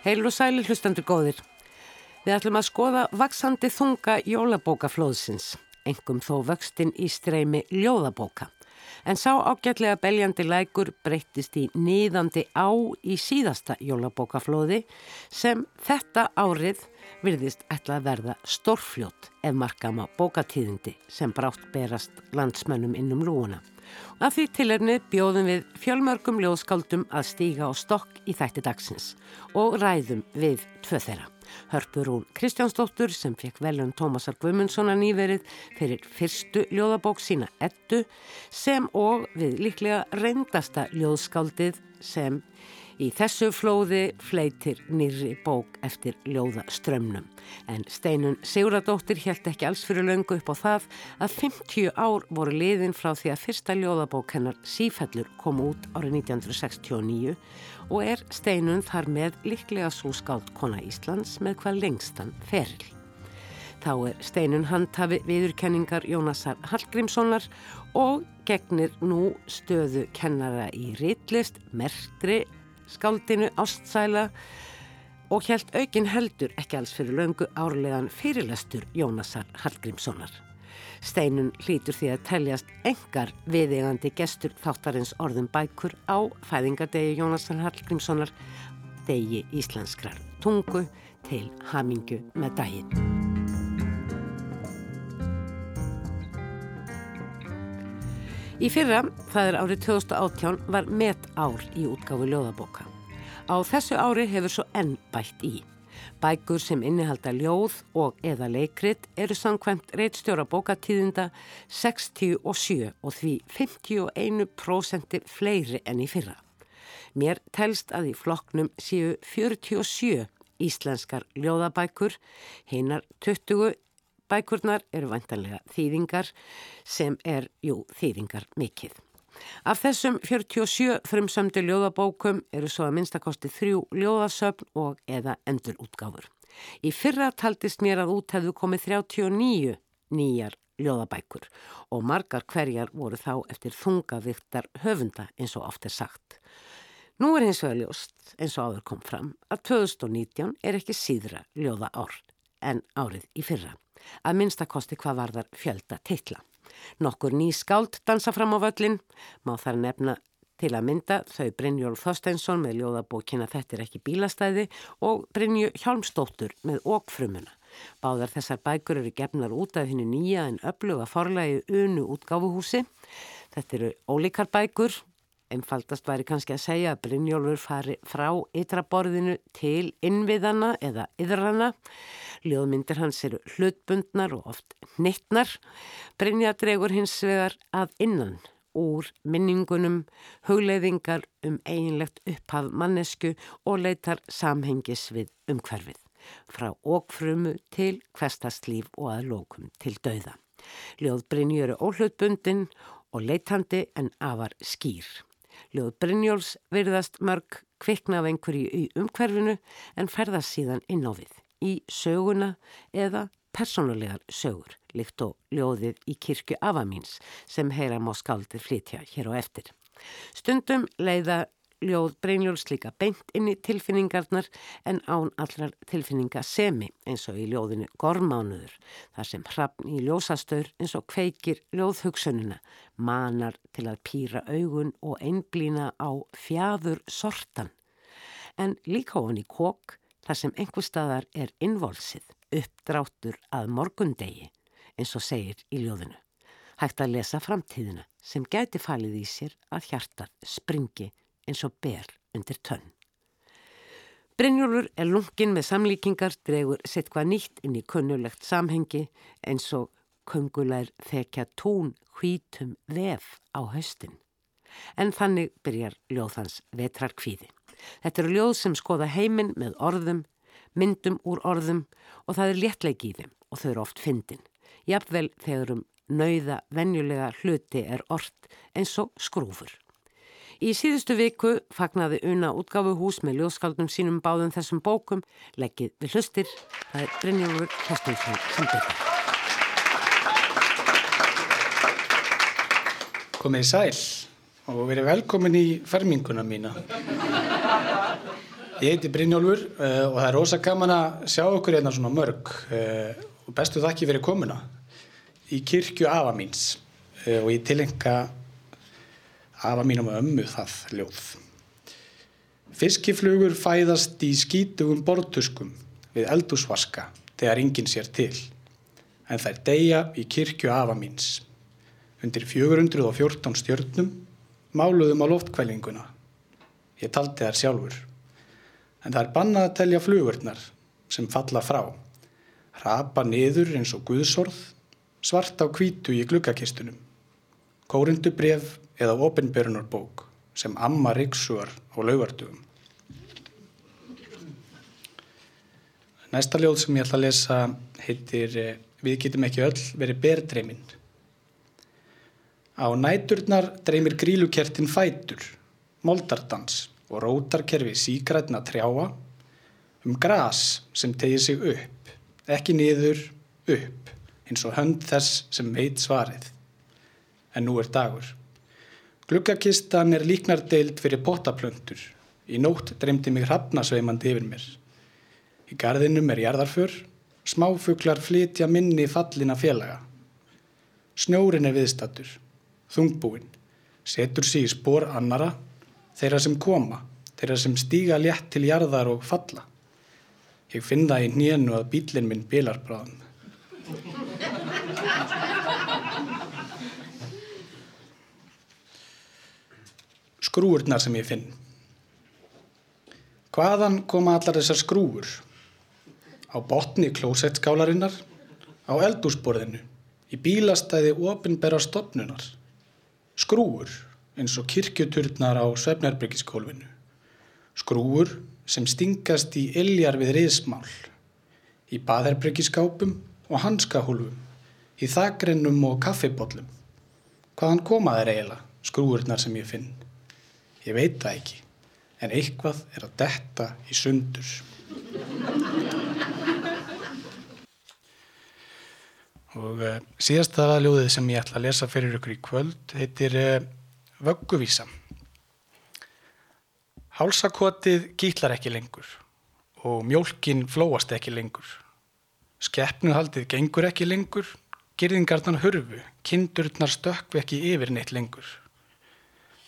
Heil og sæli hlustandur góðir. Við ætlum að skoða vaksandi þunga jólabókaflóðsins, engum þó vöxtin í streymi ljóðabóka. En sá ágætlega beljandi lækur breyttist í nýðandi á í síðasta jólabókaflóði sem þetta árið virðist ætla að verða stórfljót ef markama bókatíðindi sem brátt berast landsmönnum innum lúuna. Af því tilernið bjóðum við fjölmörgum ljóðskáldum að stíga á stokk í þætti dagsins og ræðum við tvö þeirra. Hörpur hún Kristjánsdóttur sem fekk velun Tómasar Guðmundssonar nýverið fyrir fyrstu ljóðabók sína ettu sem og við líklega reyndasta ljóðskáldið sem Í þessu flóði fleitir nýri bók eftir ljóða strömmnum. En Steinun Siguradóttir held ekki alls fyrir löngu upp á það að 50 ár voru liðin frá því að fyrsta ljóðabók hennar sífellur kom út árið 1969 og er Steinun þar með líklega svo skált kona Íslands með hvað lengstan feril. Þá er Steinun handhafi viðurkenningar Jónasar Hallgrímssonar og gegnir nú stöðu kennara í ritlist, merkri, skáldinu Ástsæla og helt aukin heldur ekki alls fyrir löngu árlegan fyrirlestur Jónasar Hallgrímssonar. Steinun hlýtur því að teljast engar viðegandi gestur þáttarins orðum bækur á fæðingadegi Jónasar Hallgrímssonar degi íslenskrar tungu til hamingu með daginn. Í fyrra, það er árið 2018, var met ár í útgáfu ljóðabóka. Á þessu ári hefur svo enn bætt í. Bækur sem innihalda ljóð og eða leikrit eru samkvæmt reitstjóra bókatíðinda 67 og því 51% fleiri enn í fyrra. Mér telst að í flokknum séu 47 íslenskar ljóðabækur, hinnar 20 Bækurnar eru vantanlega þýðingar sem er, jú, þýðingar mikill. Af þessum 47 frumsamdi ljóðabókum eru svo að minnstakosti þrjú ljóðasöfn og eða endurútgáfur. Í fyrra taldist mér að út hefðu komið 39 nýjar ljóðabækur og margar hverjar voru þá eftir þungaviktar höfunda eins og oft er sagt. Nú er hins vegar ljóst, eins og áður kom fram, að 2019 er ekki síðra ljóða ár en árið í fyrra að minnstakosti hvað varðar fjölda titla. Nokkur ný skáld dansa fram á völlin, má þar nefna til að mynda þau Brynjólf Þorsteinsson með ljóðabókina Þetta er ekki bílastæði og Brynju Hjálmstóttur með Ókfrumuna. Báðar þessar bækur eru gefnar út af hennu nýja en öfluga forlægi unu útgáfuhúsi. Þetta eru ólíkar bækur Einfaldast væri kannski að segja að Brynjólfur fari frá ytraborðinu til innviðana eða yðrana. Ljóðmyndir hans eru hlutbundnar og oft nittnar. Brynja dregur hins vegar að innan úr minningunum, hugleiðingar um eiginlegt upphaf mannesku og leitar samhengis við umhverfið. Frá okfrumu til hverstastlíf og að lókum til dauða. Ljóð Brynju eru óhlutbundin og leitandi en afar skýr. Ljóð Brynjóls virðast mörg kvikna af einhverju í umhverfinu en ferðast síðan inn á við í söguna eða personulegar sögur, líkt og ljóðið í kirkju Avamíns sem heyra má skaldið flytja hér á eftir. Stundum leiða ljóð Brynjóls líka beint inn í tilfinningarnar en án allrar tilfinningasemi eins og í ljóðinu Gormánuður þar sem hrappn í ljósastöður eins og kveikir ljóðhugsununa manar til að pýra augun og einblýna á fjafur sortan en líka ofan í kók þar sem einhver staðar er innvolsið uppdráttur að morgundegi eins og segir í ljóðinu. Hægt að lesa framtíðina sem gæti falið í sér að hjartað springi eins og ber undir tönn. Brynjólfur er lungin með samlíkingar, dregur sitt hvað nýtt inn í kunnulegt samhengi eins og kongulær þekja tún hvítum vef á haustin. En þannig byrjar ljóðhans vetrar kvíði. Þetta eru ljóð sem skoða heiminn með orðum, myndum úr orðum og það er léttleik í þeim og þau eru oft fyndin. Jafnvel þegar um nauða venjulega hluti er orð eins og skrúfur. Í síðustu viku fagnaði Una útgáfu hús með ljóðskaldum sínum báðum þessum bókum, leggið við hlustir, það er Brynjólfur Hestumsson sem byrjar. Komið í sæl og verið velkomin í ferminguna mína. Ég heiti Brynjólfur uh, og það er rosa gaman að sjá okkur hérna svona mörg uh, og bestu þakki fyrir komuna í kirkju afa míns uh, og ég tilenga afa mínum ömmu það ljóð. Fiskiflugur fæðast í skítugum bortuskum við eldúsvaska þegar enginn sér til en þær deyja í kirkju afa míns. Undir 414 stjörnum máluðum á loftkvælinguna. Ég taldi þær sjálfur. En það er bannað að telja flugurnar sem falla frá. Rapa niður eins og guðsorð, svart á kvítu í glukkakistunum. Kórundu bref eða opinberunarbók sem amma riksuar á laugardugum. Næsta ljóð sem ég ætla að lesa heitir Við getum ekki öll verið berdreiminn. Á næturnar dreymir grílukertin fætur, moldardans og rótarkerfi sígrætna trjáa um gras sem tegir sig upp, ekki niður, upp, eins og hönd þess sem veit svarið. En nú er dagur. Gluggakistan er líknardeild fyrir potaplöntur. Í nótt dreymdi mig hrafnasveimandi yfir mér. Í gardinum er jarðarför, smáfuglar flytja minni fallina félaga. Snjórin er viðstattur, þungbúinn, setur sig í spór annara, þeirra sem koma, þeirra sem stíga létt til jarðar og falla. Ég finn það í nýjanu að bílinn minn bilar Skrúurnar sem ég finn. Hvaðan koma allar þessar skrúur? Á botni klósettskálarinnar, á eldúsborðinu, í bílastæði ofinbera stopnunar. Skrúur eins og kirkjuturnar á Svefnarbyrgiskólfinu. Skrúur sem stingast í iljar við riðsmál, í baðherbyrgiskápum og hanskahúlfum, í þakrennum og kaffibóllum. Hvaðan koma þeir eiginlega, skrúurnar sem ég finn? Ég veit það ekki, en eitthvað er að detta í sundur. Og uh, síðasta ljóðið sem ég ætla að lesa fyrir ykkur í kvöld heitir uh, Vögguvísa. Hálsakotið gítlar ekki lengur og mjólkin flóast ekki lengur. Skeppnuhaldið gengur ekki lengur, girðingarnar hurfu, kindurnar stökkvi ekki yfir neitt lengur.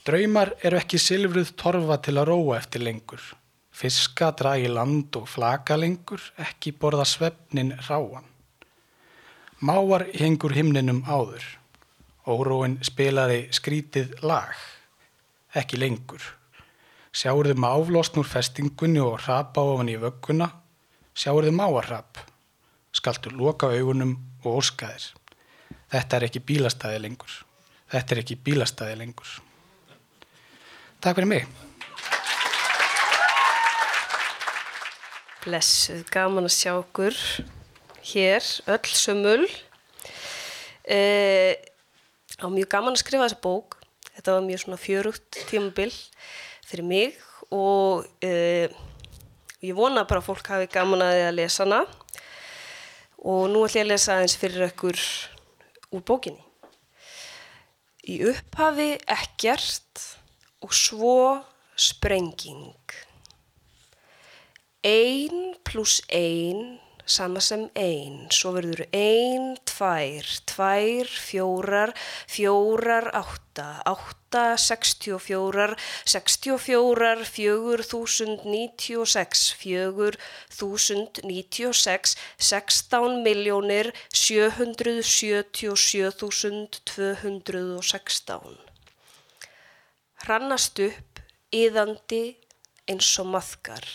Draumar eru ekki silfruð torfa til að róa eftir lengur. Fiska dragi land og flaka lengur, ekki borða svefnin ráan. Máar hengur himninum áður. Óróin spilaði skrítið lag, ekki lengur. Sjáurðu máflosn úr festingunni og rapa ofan í vögguna, sjáurðu máarrap. Skaltu loka augunum og óskaðir. Þetta er ekki bílastæði lengur. Þetta er ekki bílastæði lengur. Takk fyrir mig. Blessuð, gaman að sjá okkur hér, öll sömul. Eh, á mjög gaman að skrifa þessa bók. Þetta var mjög svona fjörugt tímabill fyrir mig og eh, ég vona bara að fólk hafi gaman að því að lesa hana. Og nú ætlum ég að lesa eins fyrir ykkur úr bókinni. Í upphafi ekkert og svo sprenging. Ein pluss ein, sama sem ein. Svo verður ein, tvær, tvær, fjórar, fjórar, átta, átta, sextjófjórar, sextjófjórar, fjögur, þúsund, nítjó, sex, fjögur, þúsund, nítjó, sex, sextán miljónir, sjöhundruð, sjötjó, sjö þúsund, tvö hundruð og sextán. Hrannast upp, yðandi eins og maðkar.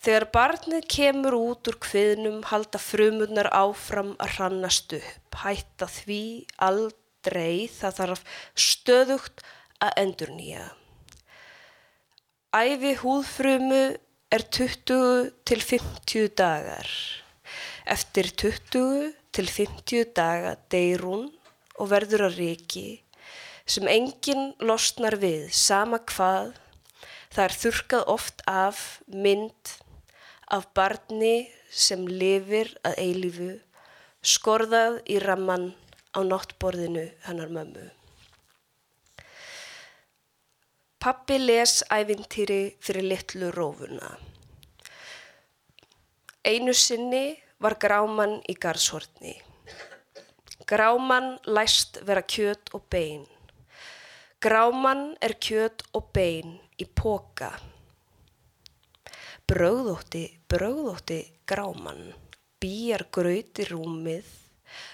Þegar barnið kemur út úr kviðnum halda frumurnar áfram að hrannast upp. Hætta því aldrei það þarf stöðugt að endur nýja. Æfi húðfrumu er 20 til 50 dagar. Eftir 20 til 50 daga deyr hún og verður að reiki sem enginn losnar við sama hvað, það er þurkað oft af mynd af barni sem lifir að eilífu, skorðað í ramman á náttborðinu hennar mömmu. Pappi les ævintýri fyrir litlu rófuna. Einu sinni var gráman í garðshortni. Gráman læst vera kjöt og bein. Gráman er kjöt og bein í póka. Bröðótti, bröðótti gráman, býjar gröyti rúmið,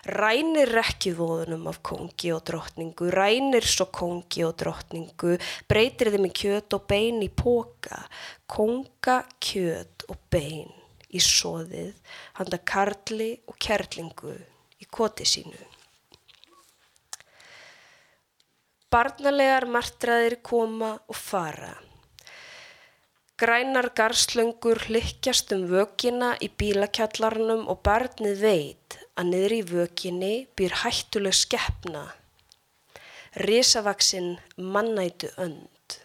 rænir rekkjuvóðunum af kongi og drottningu, rænir svo kongi og drottningu, breytir þeim í kjöt og bein í póka, konga, kjöt og bein í soðið, handa karli og kerlingu í koti sínu. Barnalegar martraðir koma og fara. Grænar garslöngur hlykkjast um vökina í bílakjallarnum og barnið veit að niður í vökinni býr hættuleg skeppna. Risavaksinn mannætu önd.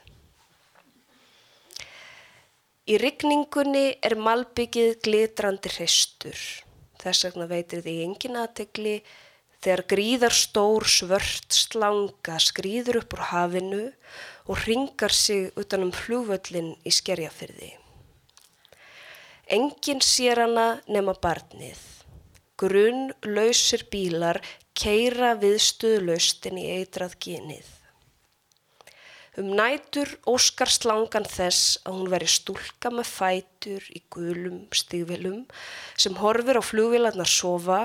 Í rigningunni er malbyggið glitrandi hreistur. Þess vegna veitir því engin aðtegli þegar gríðar stór svört slanga skrýður upp úr hafinu og ringar sig utanum flúvöllin í skerjafyrði. Engin sér hana nema barnið. Grunn lausir bílar keira viðstuðlaustin í eitrað genið. Um nætur óskar slangan þess að hún veri stúlka með fætur í gulum stígvilum sem horfir á flugvilarnar sofa,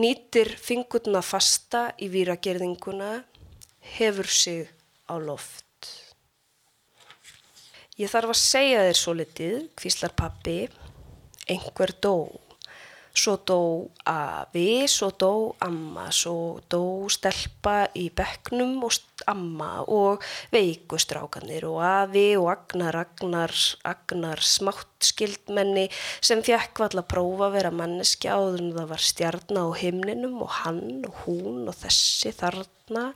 nýtir fingurna fasta í výragerðinguna, hefur sig á loft. Ég þarf að segja þér svo litið, kvíslar pappi, einhver dó. Svo dó afi, svo dó amma, svo dó stelpa í bekknum og amma og veikustrákanir og afi og agnar, agnar, agnar smátt skildmenni sem fjekk valla að prófa að vera manneski áður en það var stjarn á himninum og hann og hún og þessi þarna.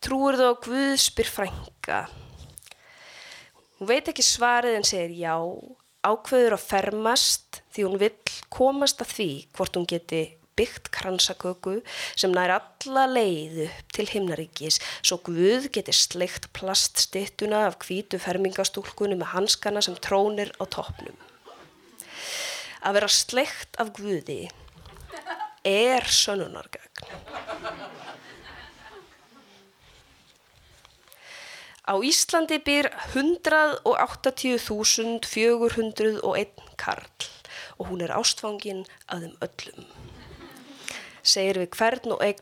Trúur þú á Guð spyr frænka. Hún veit ekki svarið en segir já, ákveður að fermast því hún vill komast að því hvort hún geti byggt kransaköku sem nær alla leiðu til himnaríkis svo Guð geti sleikt plaststittuna af hvítu fermingastúlkunni með hanskana sem trónir á toppnum. Að vera sleikt af Guði er sönunargagn. Á Íslandi byr 180.401 karl og hún er ástfangin að þeim öllum. Segir við hvern og einn,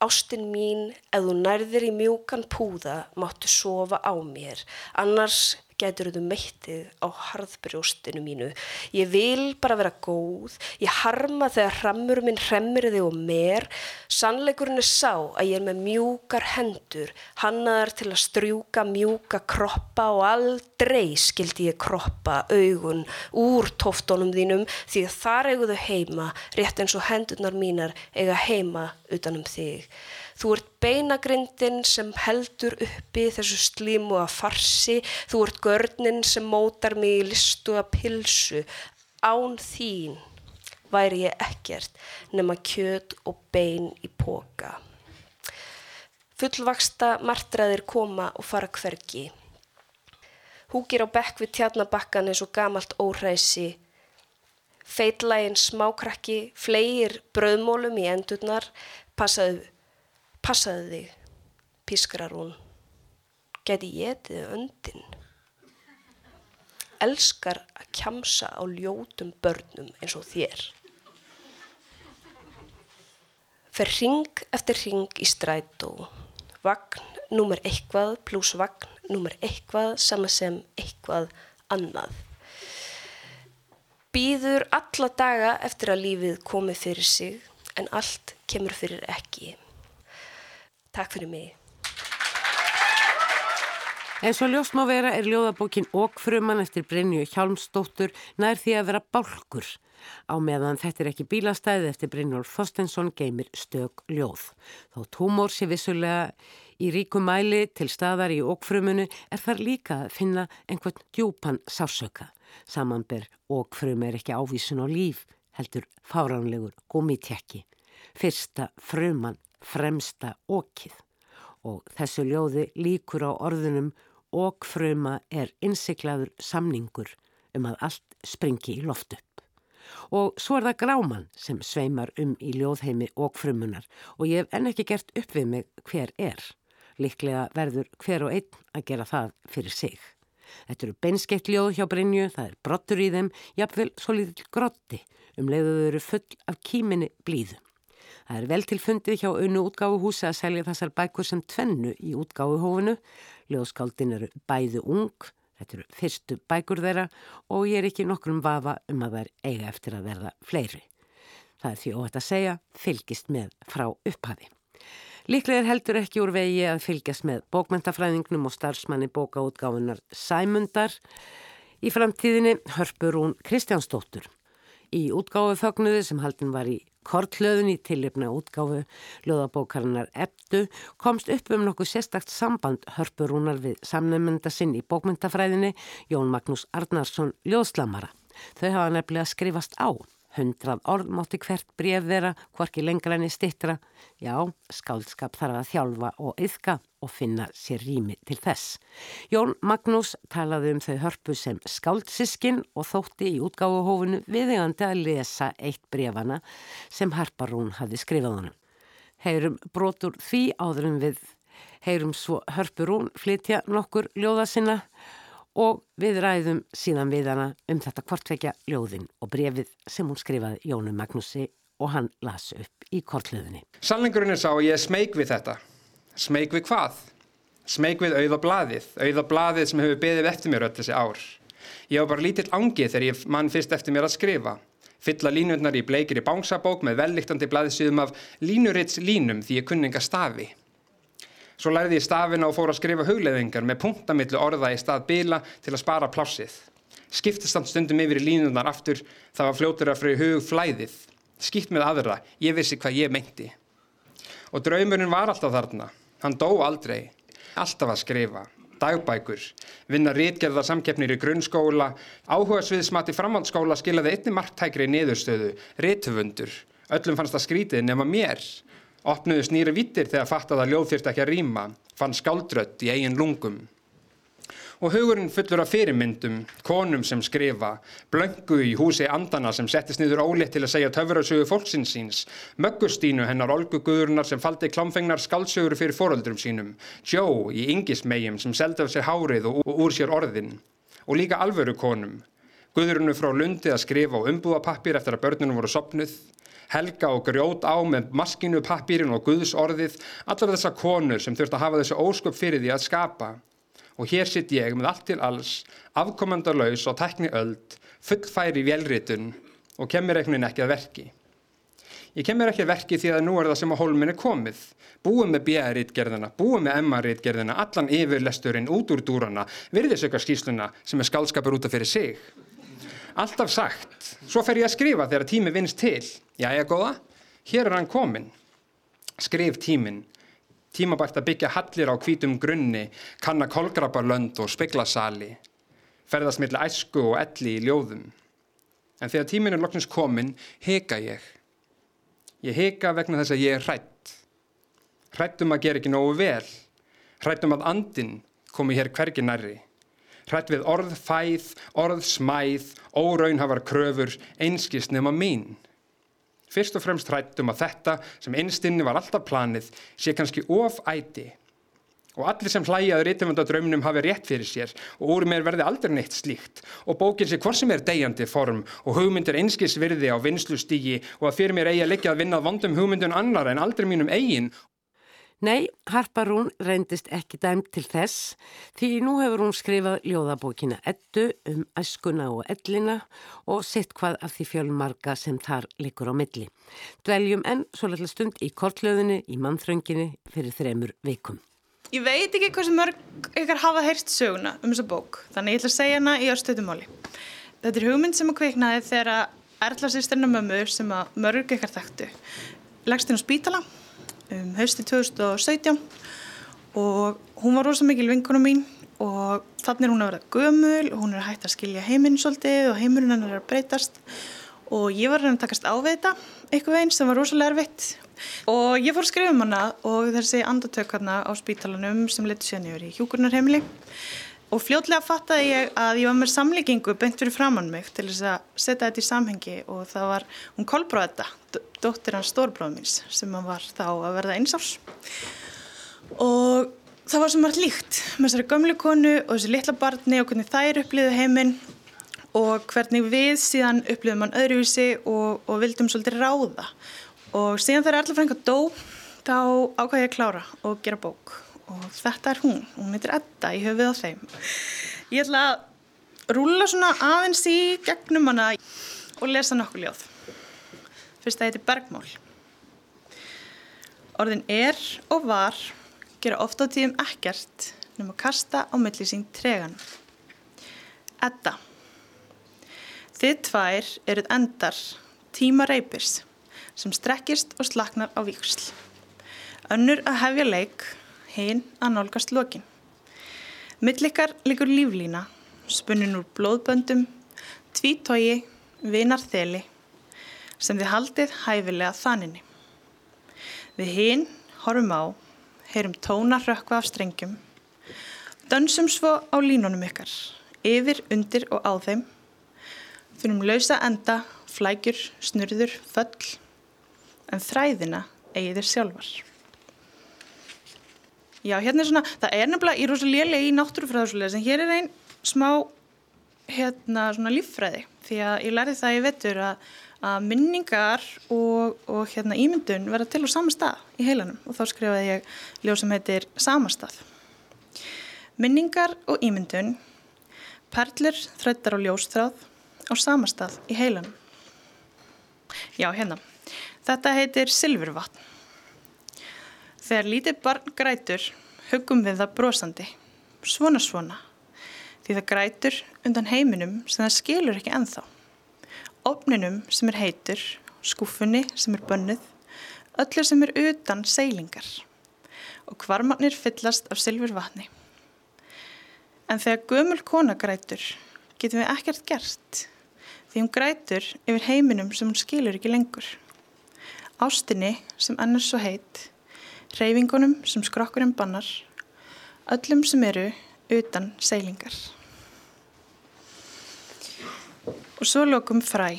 ástin mín, ef þú nærðir í mjúkan púða, máttu sofa á mér, annars getur þú meittið á harðbrjóstinu mínu. Ég vil bara vera góð, ég harma þegar hrammur minn hremmir þig og mér. Sannleikurinn er sá að ég er með mjúkar hendur, hannaðar til að strjúka mjúka kroppa og aldrei skildi ég kroppa augun úr tóftónum þínum því að þar eigu þau heima, rétt eins og hendurnar mínar eiga heima utanum þig. Þú ert beinagrindin sem heldur uppi þessu slímu að farsi, þú ert görnin sem mótar mig í listu að pilsu. Án þín væri ég ekkert nema kjöt og bein í póka. Fullvaksta martraðir koma og fara hvergi. Húkir á bekk við tjarnabakkan eins og gamalt óhræsi. Feitlægin smákrakki, flegir bröðmólum í endurnar, passaðu Passaðu þig, pískrar hún. Geti ég þið öndin. Elskar að kjamsa á ljótum börnum eins og þér. Fer ring eftir ring í strætó. Vagn nummer eitthvað pluss vagn nummer eitthvað sama sem eitthvað annað. Býður alla daga eftir að lífið komi fyrir sig en allt kemur fyrir ekki. Takk fyrir mig. En svo ljóst má vera er ljóðabókin Ókfruman eftir Brynju Hjálmsdóttur nær því að vera bálkur. Á meðan þetta er ekki bílastæði eftir Brynjólf Þorstensson geymir stök ljóð. Þó tómór sé vissulega í ríkum mæli til staðar í Ókfrumunu er þar líka að finna einhvern djúpan sásöka. Samanber Ókfrum er ekki ávísun á líf, heldur fáránlegur gómitjekki. Fyrsta fruman, fremsta ókið. Og þessu ljóði líkur á orðunum og fruma er innsiklaður samningur um að allt springi í loft upp. Og svo er það gráman sem sveimar um í ljóðheimi og frumunar og ég hef enn ekki gert upp við mig hver er. Líklega verður hver og einn að gera það fyrir sig. Þetta eru beinskeitt ljóð hjá Brynju, það er brottur í þeim, jafnvel svo lítill grotti um leiðuðu eru full af kýminni blíðum. Það er vel tilfundið hjá unnu útgáfuhúsi að selja þessar bækur sem tvennu í útgáfuhófinu. Ljóðskáldin eru bæðu ung, þetta eru fyrstu bækur þeirra og ég er ekki nokkrum vafa um að þær eiga eftir að verða fleiri. Það er því óhætt að segja, fylgist með frá upphafi. Líklega er heldur ekki úr vegi að fylgjast með bókmentafræðingnum og starfsmanni bókaútgáfunar Sæmundar. Í framtíðinni hörpur hún Kristjánsdóttur. Í útgáfu þögnuði sem haldin var í Kortlöðun í tilipna útgáfu Ljóðabókarinnar Ebdu komst upp um nokkuð sérstakt samband hörpurúnar við samnefnda sinn í bókmyndafræðinni Jón Magnús Arnarsson Ljóðslamara. Þau hafa nefnilega skrifast á. Hundrað orð mátti hvert bref vera, hvorki lengra enni stittra. Já, skáldskap þarf að þjálfa og yðka og finna sér rými til þess. Jón Magnús talaði um þau hörpu sem skáldsiskin og þótti í útgáfuhófunu viðegandi að lesa eitt brefana sem Harparún hafði skrifað honum. Heyrum brotur því áðurum við, heyrum svo hörpurún flytja nokkur ljóða sinna og við ræðum síðan við hana um þetta kortvekja ljóðin og brefið sem hún skrifaði Jónu Magnúsi og hann las upp í kortluðinni. Sannleikurinn er sá ég smeg við þetta. Smeg við hvað? Smeg við auða bladið, auða bladið sem hefur beðið eftir mér öll þessi ár. Ég var bara lítill ángið þegar ég mann fyrst eftir mér að skrifa. Fylla línurnar í bleikir í bánsabók með velliktandi blaðsýðum af línurits línum því ég kunninga stafi. Svo lærði ég stafina og fór að skrifa hugleðingar með punktamillu orða í stað bila til að spara plássið. Skiptist samt stundum yfir í línunar aftur, það var fljótur að fröðu hug flæðið. Skipt með aðra, ég vissi hvað ég meinti. Og draumurinn var alltaf þarna. Hann dó aldrei. Alltaf að skrifa. Dagbækur. Vinna rítgerðar samkeppnir í grunnskóla. Áhuga sviðsmati framhaldsskóla skilaði einni marktækri niðurstöðu. Rítufundur. Öllum fannst það skrítið nema mér. Opnuðu snýri vittir þegar fattað að ljóð þyrst ekki að rýma, fann skáldrött í eigin lungum. Og hugurinn fullur af fyrirmyndum, konum sem skrifa, blöngu í húsi andana sem settist niður ólitt til að segja töfrasögu fólksins síns, möggustínu hennar olguguðurnar sem faldi klámfengnar skáldsögur fyrir foröldrum sínum, Jó í yngismegjum sem seldi af sér hárið og, og úr sér orðin, og líka alvöru konum, guðurinu frá lundi að skrifa á umbúapappir eftir að börnunum voru sopnuð, Helga og grjót á með maskinu pappirinn og Guðs orðið, allar þessar konur sem þurft að hafa þessu ósköp fyrir því að skapa. Og hér sitt ég með allt til alls, afkomandarlaus og tekni öld, fullfæri velritun og kemur veginn ekki að verki. Ég kemur ekki að verki því að nú er það sem að hólminn er komið. Búum með BR-rítgerðina, búum með MR-rítgerðina, allan yfirlesturinn út úr dúrana, virðisaukarskísluna sem er skálskapur út af fyrir sig alltaf sagt, svo fer ég að skrifa þegar tími vinst til. Jæja góða, hér er hann komin. Skrif tímin. Tímabært að byggja hallir á hvítum grunni, kanna kolgrabarlönd og speglasali. Ferðast millir æsku og elli í ljóðum. En þegar tímin er loknins komin, heka ég. Ég heka vegna þess að ég er hrætt. Hrætt um að gera ekki nógu vel. Hrætt um að andin komi hér hvergi nærri hrætt við orð fæð, orð smæð, óraunhafar kröfur, einskist nema mín. Fyrst og fremst hrættum að þetta sem einstinni var alltaf planið sé kannski of æti og allir sem hlæjaður ytterfundadraumnum hafi rétt fyrir sér og úr mér verði aldrei neitt slíkt og bókin sé hvort sem er degjandi form og hugmyndir einskis virði á vinslustígi og að fyrir mér eigi að leggja að vinnað vondum hugmyndun annar en aldrei mínum eigin Nei, Harparún reyndist ekki dæmt til þess því nú hefur hún skrifað ljóðabókina Eddu um æskuna og ellina og sitt hvað af því fjölmarga sem þar likur á milli. Dveljum enn svo litla stund í kortlöðinu í mannþrönginni fyrir þremur vikum. ég veit ekki hvað sem mörg ykkar hafa heyrt söguna um þessa bók, þannig ég ætla að segja hana í östutumáli. Þetta er hugmynd sem að kveiknaði þegar Erla sýstirna mömmu sem að mörg ykkar þekktu leggst inn á spítala um hausti 2017 og hún var rosa mikil vinkunum mín og þannig er hún að vera gömul og hún er hægt að skilja heiminn svolítið og heimurinn hennar er að breytast og ég var að takast á við þetta eitthvað einn sem var rosalega erfitt. Og ég fór að skrifa um hana og þessi andatök hana á spítalanum sem leti sérni yfir í hjúkurnarheimili Og fljótlega fattaði ég að ég var með samlíkingu beint fyrir framann mig til þess að setja þetta í samhengi og það var, hún kolbráði þetta, dóttir hans stórbráð míns sem var þá að verða einsárs. Og það var svo margt líkt með þessari gömlu konu og þessi litla barni og hvernig þær upplýðu heiminn og hvernig við síðan upplýðum hann öðruvísi og, og vildum svolítið ráða. Og síðan þegar allar frænga dó, þá ákvæði ég að klára og gera bók og þetta er hún, hún heitir Edda í höfuð á þeim. Ég ætla að rúla svona aðeins í gegnum hana og lesa nokkuð ljóð. Fyrst að þetta er bergmál. Orðin er og var gera ofta á tíðum ekkert nema að kasta á milli sín tregan. Edda. Þið tvær eruð endar tíma reypis sem strekkist og slaknar á víksl. Önnur að hefja leik hinn að nálgast lokin. Millikar likur líflína, spunnin úr blóðböndum, tvítói, vinarþeli, sem þið haldið hæfilega þanninni. Við hinn horfum á, heyrum tóna rökva af strengjum, dönsum svo á línunum ykkar, yfir, undir og á þeim, finnum lausa enda, flækjur, snurður, föll, en þræðina eigið þér sjálfar. Já, hérna er svona, það er nefnilega, er rosalega í náttúrufræðarslega, en hér er einn smá, hérna, svona líffræði, því að ég lærði það í vettur að, að minningar og, og hérna ímyndun verða til á sama stað í heilanum og þá skrifaði ég ljóð sem heitir Samastað. Minningar og ímyndun, perlur, þrættar og ljóstráð á samastað í heilanum. Já, hérna, þetta heitir Silfurvatn. Þegar lítið barn grætur, hugum við það brosandi, svona svona, því það grætur undan heiminum sem það skilur ekki enþá. Opninum sem er heitur, skúfunni sem er bönnuð, öllu sem er utan seilingar og hvarmannir fyllast af sylfur vatni. En þegar gömul kona grætur, getum við ekkert gert, því hún grætur yfir heiminum sem hún skilur ekki lengur. Ástinni sem annars svo heit, reyfingunum sem skrokkurinn bannar, öllum sem eru utan seilingar. Og svo lokum fræ.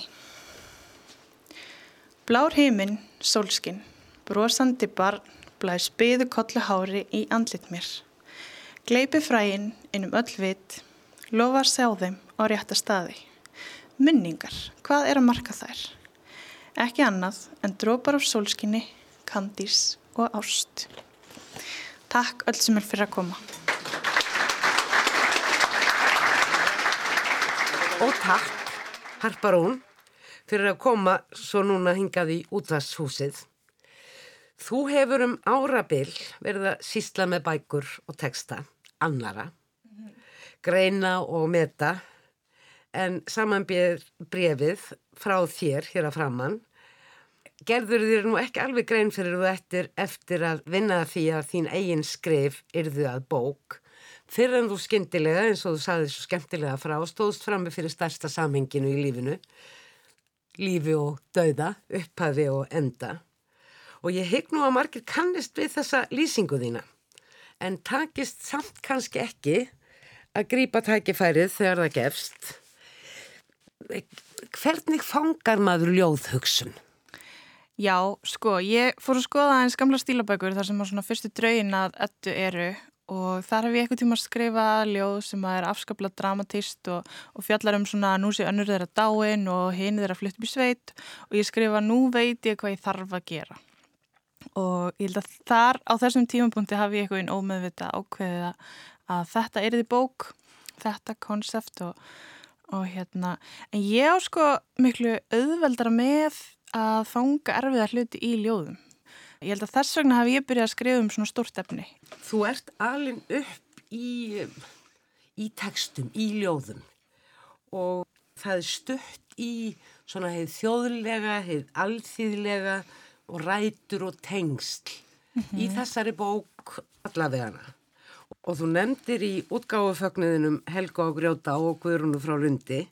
Blár heiminn, sólskinn, brosandi barn, blæs byðu kollu hári í andlit mér. Gleipi fræinn innum öll vit, lofa að sjá þeim á rétta staði. Minningar, hvað er að marka þær? Ekki annað en drópar af sólskinni, kandís og ást. Takk öll sem er fyrir að koma. Og takk, Harparún, fyrir að koma svo núna hingað í útvastshúsið. Þú hefur um árabil verið að sísla með bækur og texta, annara, greina og meta, en samanbyrð brefið frá þér hér að framann gerður þér nú ekki alveg grein fyrir þú eftir, eftir að vinna því að þín eigin skrif yrðu að bók. Fyrir en þú skyndilega eins og þú saði svo skemmtilega frá stóðst frammi fyrir stærsta samhenginu í lífinu. Lífi og dauða, upphafi og enda. Og ég hygg nú að margir kannist við þessa lýsingu þína. En takist samt kannski ekki að grýpa tækifærið þegar það gefst. Hvernig fangar maður ljóðhugsun? Já, sko, ég fór að skoða eins gamla stílabækur þar sem á svona fyrstu draugin að ettu eru og þar hef ég eitthvað tíma að skrifa ljóð sem að er afskaplega dramatist og, og fjallar um svona nú sé önnur þeirra dáin og hinn þeirra flytt upp í sveit og ég skrifa nú veit ég hvað ég þarf að gera. Og ég held að þar á þessum tímapunkti hafi ég eitthvað einn ómeðvita ákveðið að þetta er því bók, þetta konsept og, og hérna. En ég á sko miklu auðveldara með að fanga erfiðar hluti í ljóðum. Ég held að þess vegna hef ég byrjað að skrifa um svona stórt efni. Þú ert alin upp í, í textum, í ljóðum og það er stutt í svona heið þjóðlega, heið alþýðlega og rætur og tengsl í þessari bók allavegana. Og þú nefndir í útgáfufögnuðinum Helga og Grjóta og Guðrúnu frá Lundi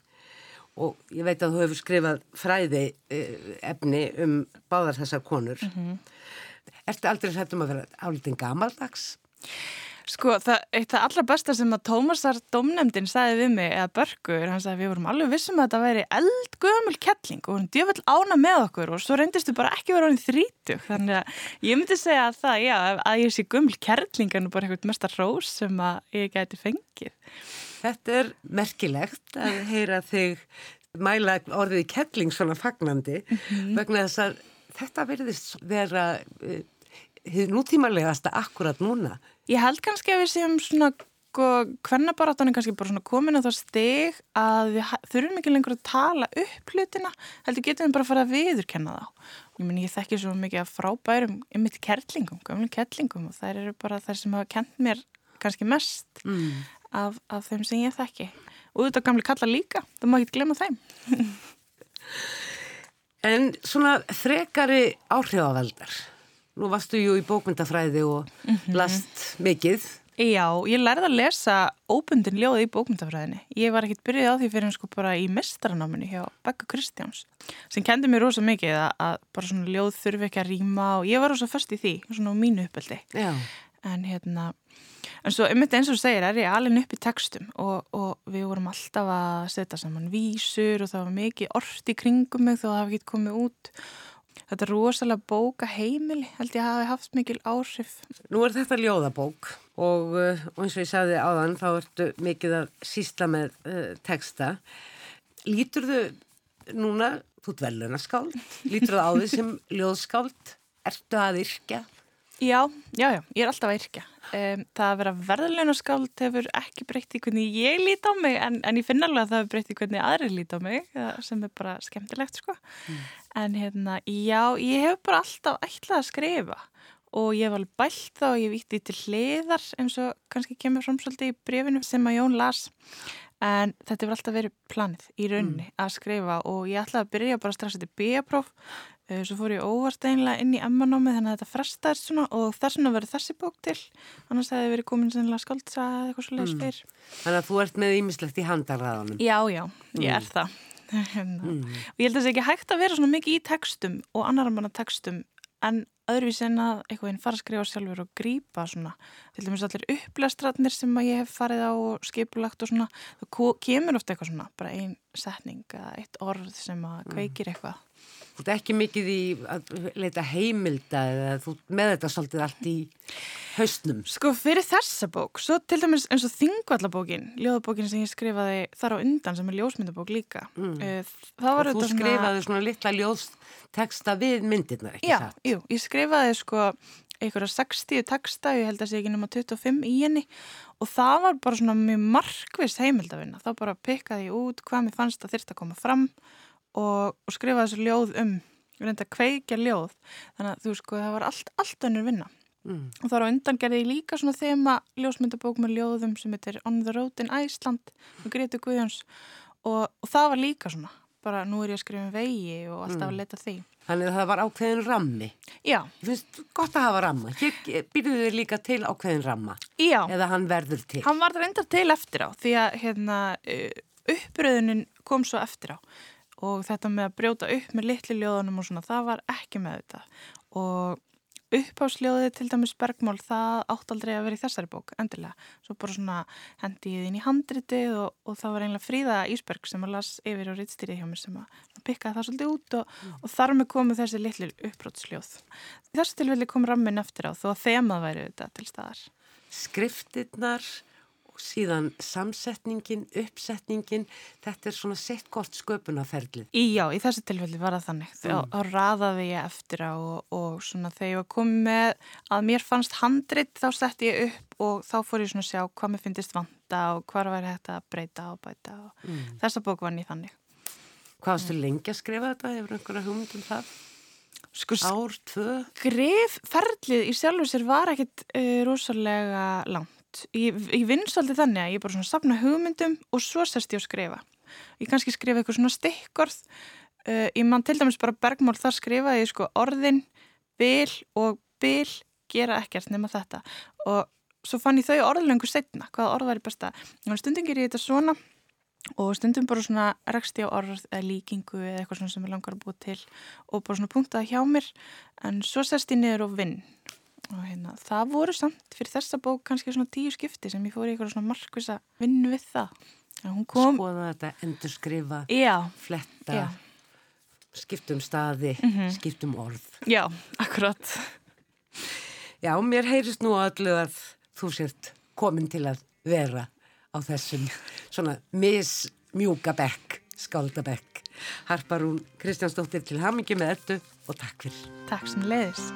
og ég veit að þú hefur skrifað fræði eh, efni um báðar þessar konur. Ertu aldrei hrættum að vera álitin gamaldags? Sko, það, eitt það allra besta sem að Tómasar domnefndin sagði við mig, eða Börgur, hann sagði við vorum alveg vissum að þetta væri eldgömul kettling og hún djöfell ána með okkur og svo reyndistu bara ekki vera honum þrítug. Þannig að ég myndi segja að það, já, að ég sé gömul kettling en bara eitthvað mesta rós sem að ég gæti fengið. Þetta er merkilegt að heyra þig mæla orðið kettling svona fagnandi vegna þess að þetta verðist vera uh, nútímalegasta akkurat núna. Ég held kannski að við séum svona hvernig baráttan er kannski bara svona komin á það stig að við þurfum ekki lengur að tala upp hlutina heldur getum við bara að fara að viðurkenna þá ég meni ég þekki svo mikið að frábærum um mitt kertlingum, gamlega kertlingum og þær eru bara þær sem hafa kent mér kannski mest mm. Af, af þeim sem ég þekki og þetta gamlega kalla líka, það má ekki glemja þeim En svona frekari áhrifaveldar Nú varstu jú í bókmyndafræði og mm -hmm. last mikið. Já, ég lærði að lesa óbundin ljóði í bókmyndafræðinni. Ég var ekkit byrjuð á því fyrir sko bara í mestaranáminni hjá Begga Kristjáns sem kendi mér rosa mikið að, að bara svona ljóð þurfi ekki að rýma og ég var rosa först í því, svona á mínu uppeldi. Já. En hérna, en svo einmitt eins og þú segir er ég alveg upp í textum og, og við vorum alltaf að setja saman vísur og það var mikið orft í kringum mig þó að það hafði ekki komið út Þetta er rosalega bóka heimili, held ég að hafi haft mikil áhrif. Nú er þetta ljóðabók og, uh, og eins og ég sagði áðan þá ertu mikið að sísla með uh, texta. Lítur þau núna, þú ert velunaskáld, lítur þau á því sem ljóðskáld? Ertu að yrkja? Já, já, já, ég er alltaf að yrkja. Um, það að vera verðlunaskáld hefur ekki breytt í hvernig ég lít á mig en, en ég finna alveg að það hefur breytt í hvernig aðri lít á mig sem er bara skemmtilegt sko. Mm. En hérna, já, ég hef bara alltaf ætlað að skrifa og ég hef alveg bælt þá og ég víti til hliðar eins og kannski kemur fram svolítið í brefinu sem að Jón las en þetta hefur alltaf verið planið í rauninni mm. að skrifa og ég ætlaði að byrja bara strax þetta B-próf svo fór ég óvart einlega inn í emmanámi þannig að þetta frestaði svona og þess vegna verið þessi bók til annars hefði verið komin sennilega skaldsa eða eitthvað svo leiðis Mm. fyrr Þannig að þú ert með ímislegt í handarraðanum. Já, já, ég er það Hérna. og ég held að það sé ekki hægt að vera svona mikið í textum og annar manna textum en öðruvís en að eitthvað einn fara að skrifa sjálfur og grípa svona til dæmis allir upplestratnir sem að ég hef farið á og skipulagt og svona það kemur ofta eitthvað svona bara ein setning eða eitt orð sem að kveikir eitthvað Þú ert ekki mikið í að leita heimilda eða þú með þetta svolítið allt í haustnum. Sko fyrir þessa bók, svo til dæmis eins og Þingvallabókin, ljóðabókin sem ég skrifaði þar á undan sem er ljósmyndabók líka mm. það Og þú auðvitað svona- skrifaði svona litla ljósteksta við myndirnar, ekki Já, satt? jú, ég skrifaði sko einhverja 60 texta, ég held að sé ekki nema 25 í henni. Og það var bara svona mjög markvist heimildavinna þá bara pikkaði ég út hvað mér fannst að þyrst að koma fram og, og skrifaði þessu ljóð um reynda að kveikja ljóð. Þannig að þú sko það var allt, allt önnur vinna. Mm. og þar á undan gerði ég líka svona þema ljósmyndabók með ljóðum sem heitir On the Road in Iceland með Greti Guðjóns. Og, og það var líka svona bara nú er ég að skrifa um vegi og alltaf að leta því Þannig að það var ákveðin rammi. Já, Þú finnst gott að hafa ramma. Hér býrðu þið líka til ákveðin ramma. já Eða hann verður til. Hann var reyndar til eftir á því að hérna, uppröðunin kom svo eftir á og þetta með að brjóta upp með litli ljóðunum og svona, það var ekki með þetta og upphásljóðið til dæmis bergmál, það átt aldrei að vera í þessari bók, endilega. Svo bara svona hendi ég inn í handritið og, og það var einlega Fríða Ísberg sem að las yfir á rittstýrið hjá mér sem að pikkaði það svolítið út og, og þar með komu þessi litli uppbrótsljóð þessu tilfelli kom rammin eftir á þó að þemað væri þetta til staðar. Skriftirnar og síðan samsetningin, uppsetningin, þetta er svona sett gott sköpunarferlið. Í, já, í þessu tilfelli var það þannig. Þá, þá raðaði ég eftir á og, og svona þegar ég var komið með að mér fannst handrit þá sett ég upp og þá fór ég svona að sjá hvað mér finnist vanta og hvað væri þetta að breyta og bæta og þessa bók var nýð þannig. Hvað varstu lengi að skrifa þetta? Hefur einhverja hugmynd um það? Sko, ár, tvö? Grifferðlið í sjálfu sér var ekkit uh, rosalega langt. Ég, ég vinn svolítið þannig að ég bara svona sapna hugmyndum og svo sérst ég að skrifa. Ég kannski skrifa eitthvað svona stikkorð. Uh, ég man til dæmis bara bergmál þar skrifaði ég sko orðin, bil og bil gera ekkert nema þetta. Og svo fann ég þau orðlengu setna, hvaða orð var ég besta. Stundin ger ég þetta svona og stundum bara svona rekst ég á orð eða líkingu eða eitthvað svona sem ég langar að búa til og bara svona punktaði hjá mér en svo sest ég niður og vinn og hérna, það voru samt fyrir þessa bók kannski svona tíu skipti sem ég fór í eitthvað svona markvisa vinnu við það kom, Skoða þetta, endur skrifa já, fletta já. skiptum staði, mm -hmm. skiptum orð Já, akkurat Já, mér heyrist nú allu að þú sért komin til að vera á þessum svona mismjúka bekk, skáldabekk. Harparún Kristjánsdóttir til hamingi með öllu og takk fyrir. Takk sem leiðis.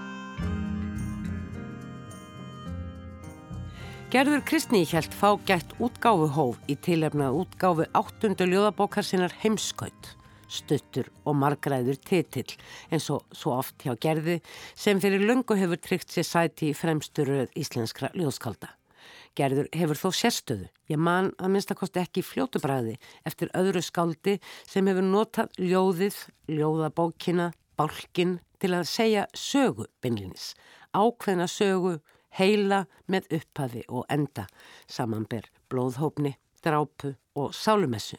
Gerður Kristni hjælt fágætt útgáfuhóf í tilefnað útgáfu áttundu ljóðabókar sinnar heimskaut, stuttur og margræður titill eins og svo oft hjá Gerði sem fyrir lungu hefur tryggt sér sæti í fremsturöð íslenskra ljóðskalda. Gerður hefur þó sérstöðu. Ég man að minnstakosti ekki fljótubræði eftir öðru skáldi sem hefur notað ljóðið, ljóðabókina, bálkin til að segja sögu bynlinis. Ákveðna sögu, heila með upphafi og enda, samanber blóðhópni, drápu og sálumessu.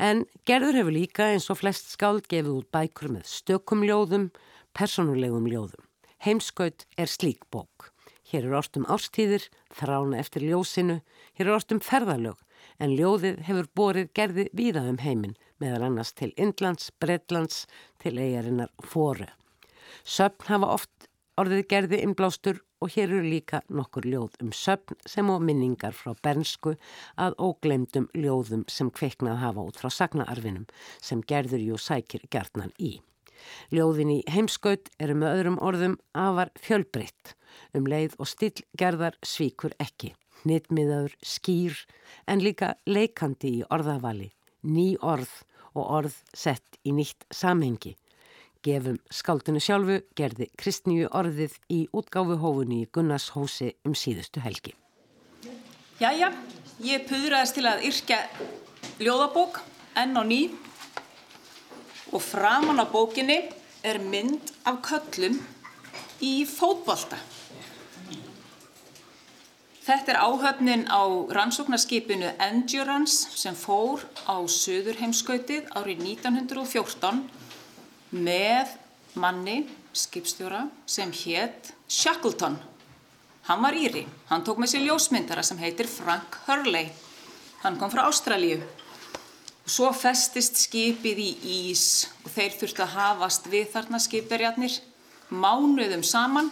En Gerður hefur líka eins og flest skáld gefið út bækur með stökum ljóðum, personulegum ljóðum. Heimskaut er slík bók. Hér er orðstum ástíðir, þrána eftir ljósinu, hér er orðstum ferðalög, en ljóðið hefur borið gerði víða um heiminn, meðal annars til Indlands, Bredlands, til eigarinnar fóru. Söpn hafa oft orðið gerði innblástur og hér eru líka nokkur ljóð um söpn sem á minningar frá bernsku að óglemdum ljóðum sem kveiknað hafa út frá sagnaarfinum sem gerður jú sækir gertnan í. Ljóðin í heimskaut eru með öðrum orðum afar fjölbreytt um leið og stillgerðar svíkur ekki. Nýttmiðaður skýr en líka leikandi í orðavali, ný orð og orð sett í nýtt samhengi. Gefum skáldinu sjálfu gerði kristnýju orðið í útgáfuhófunni í Gunnarshósi um síðustu helgi. Jæja, ég puðraðist til að yrkja ljóðabók enn á ný og framan á bókinni er mynd af köllum í fótbolta. Þetta er áhöfnin á rannsóknarskipinu Endurance sem fór á Suðurheimskautið árið 1914 með manni, skipstjóra, sem hétt Shackleton. Hann var íri. Hann tók með sér ljósmyndara sem heitir Frank Hurley. Hann kom frá Ástralíu. Svo festist skipið í ís og þeir þurftu að hafast við þarna skipverjarnir mánuðum saman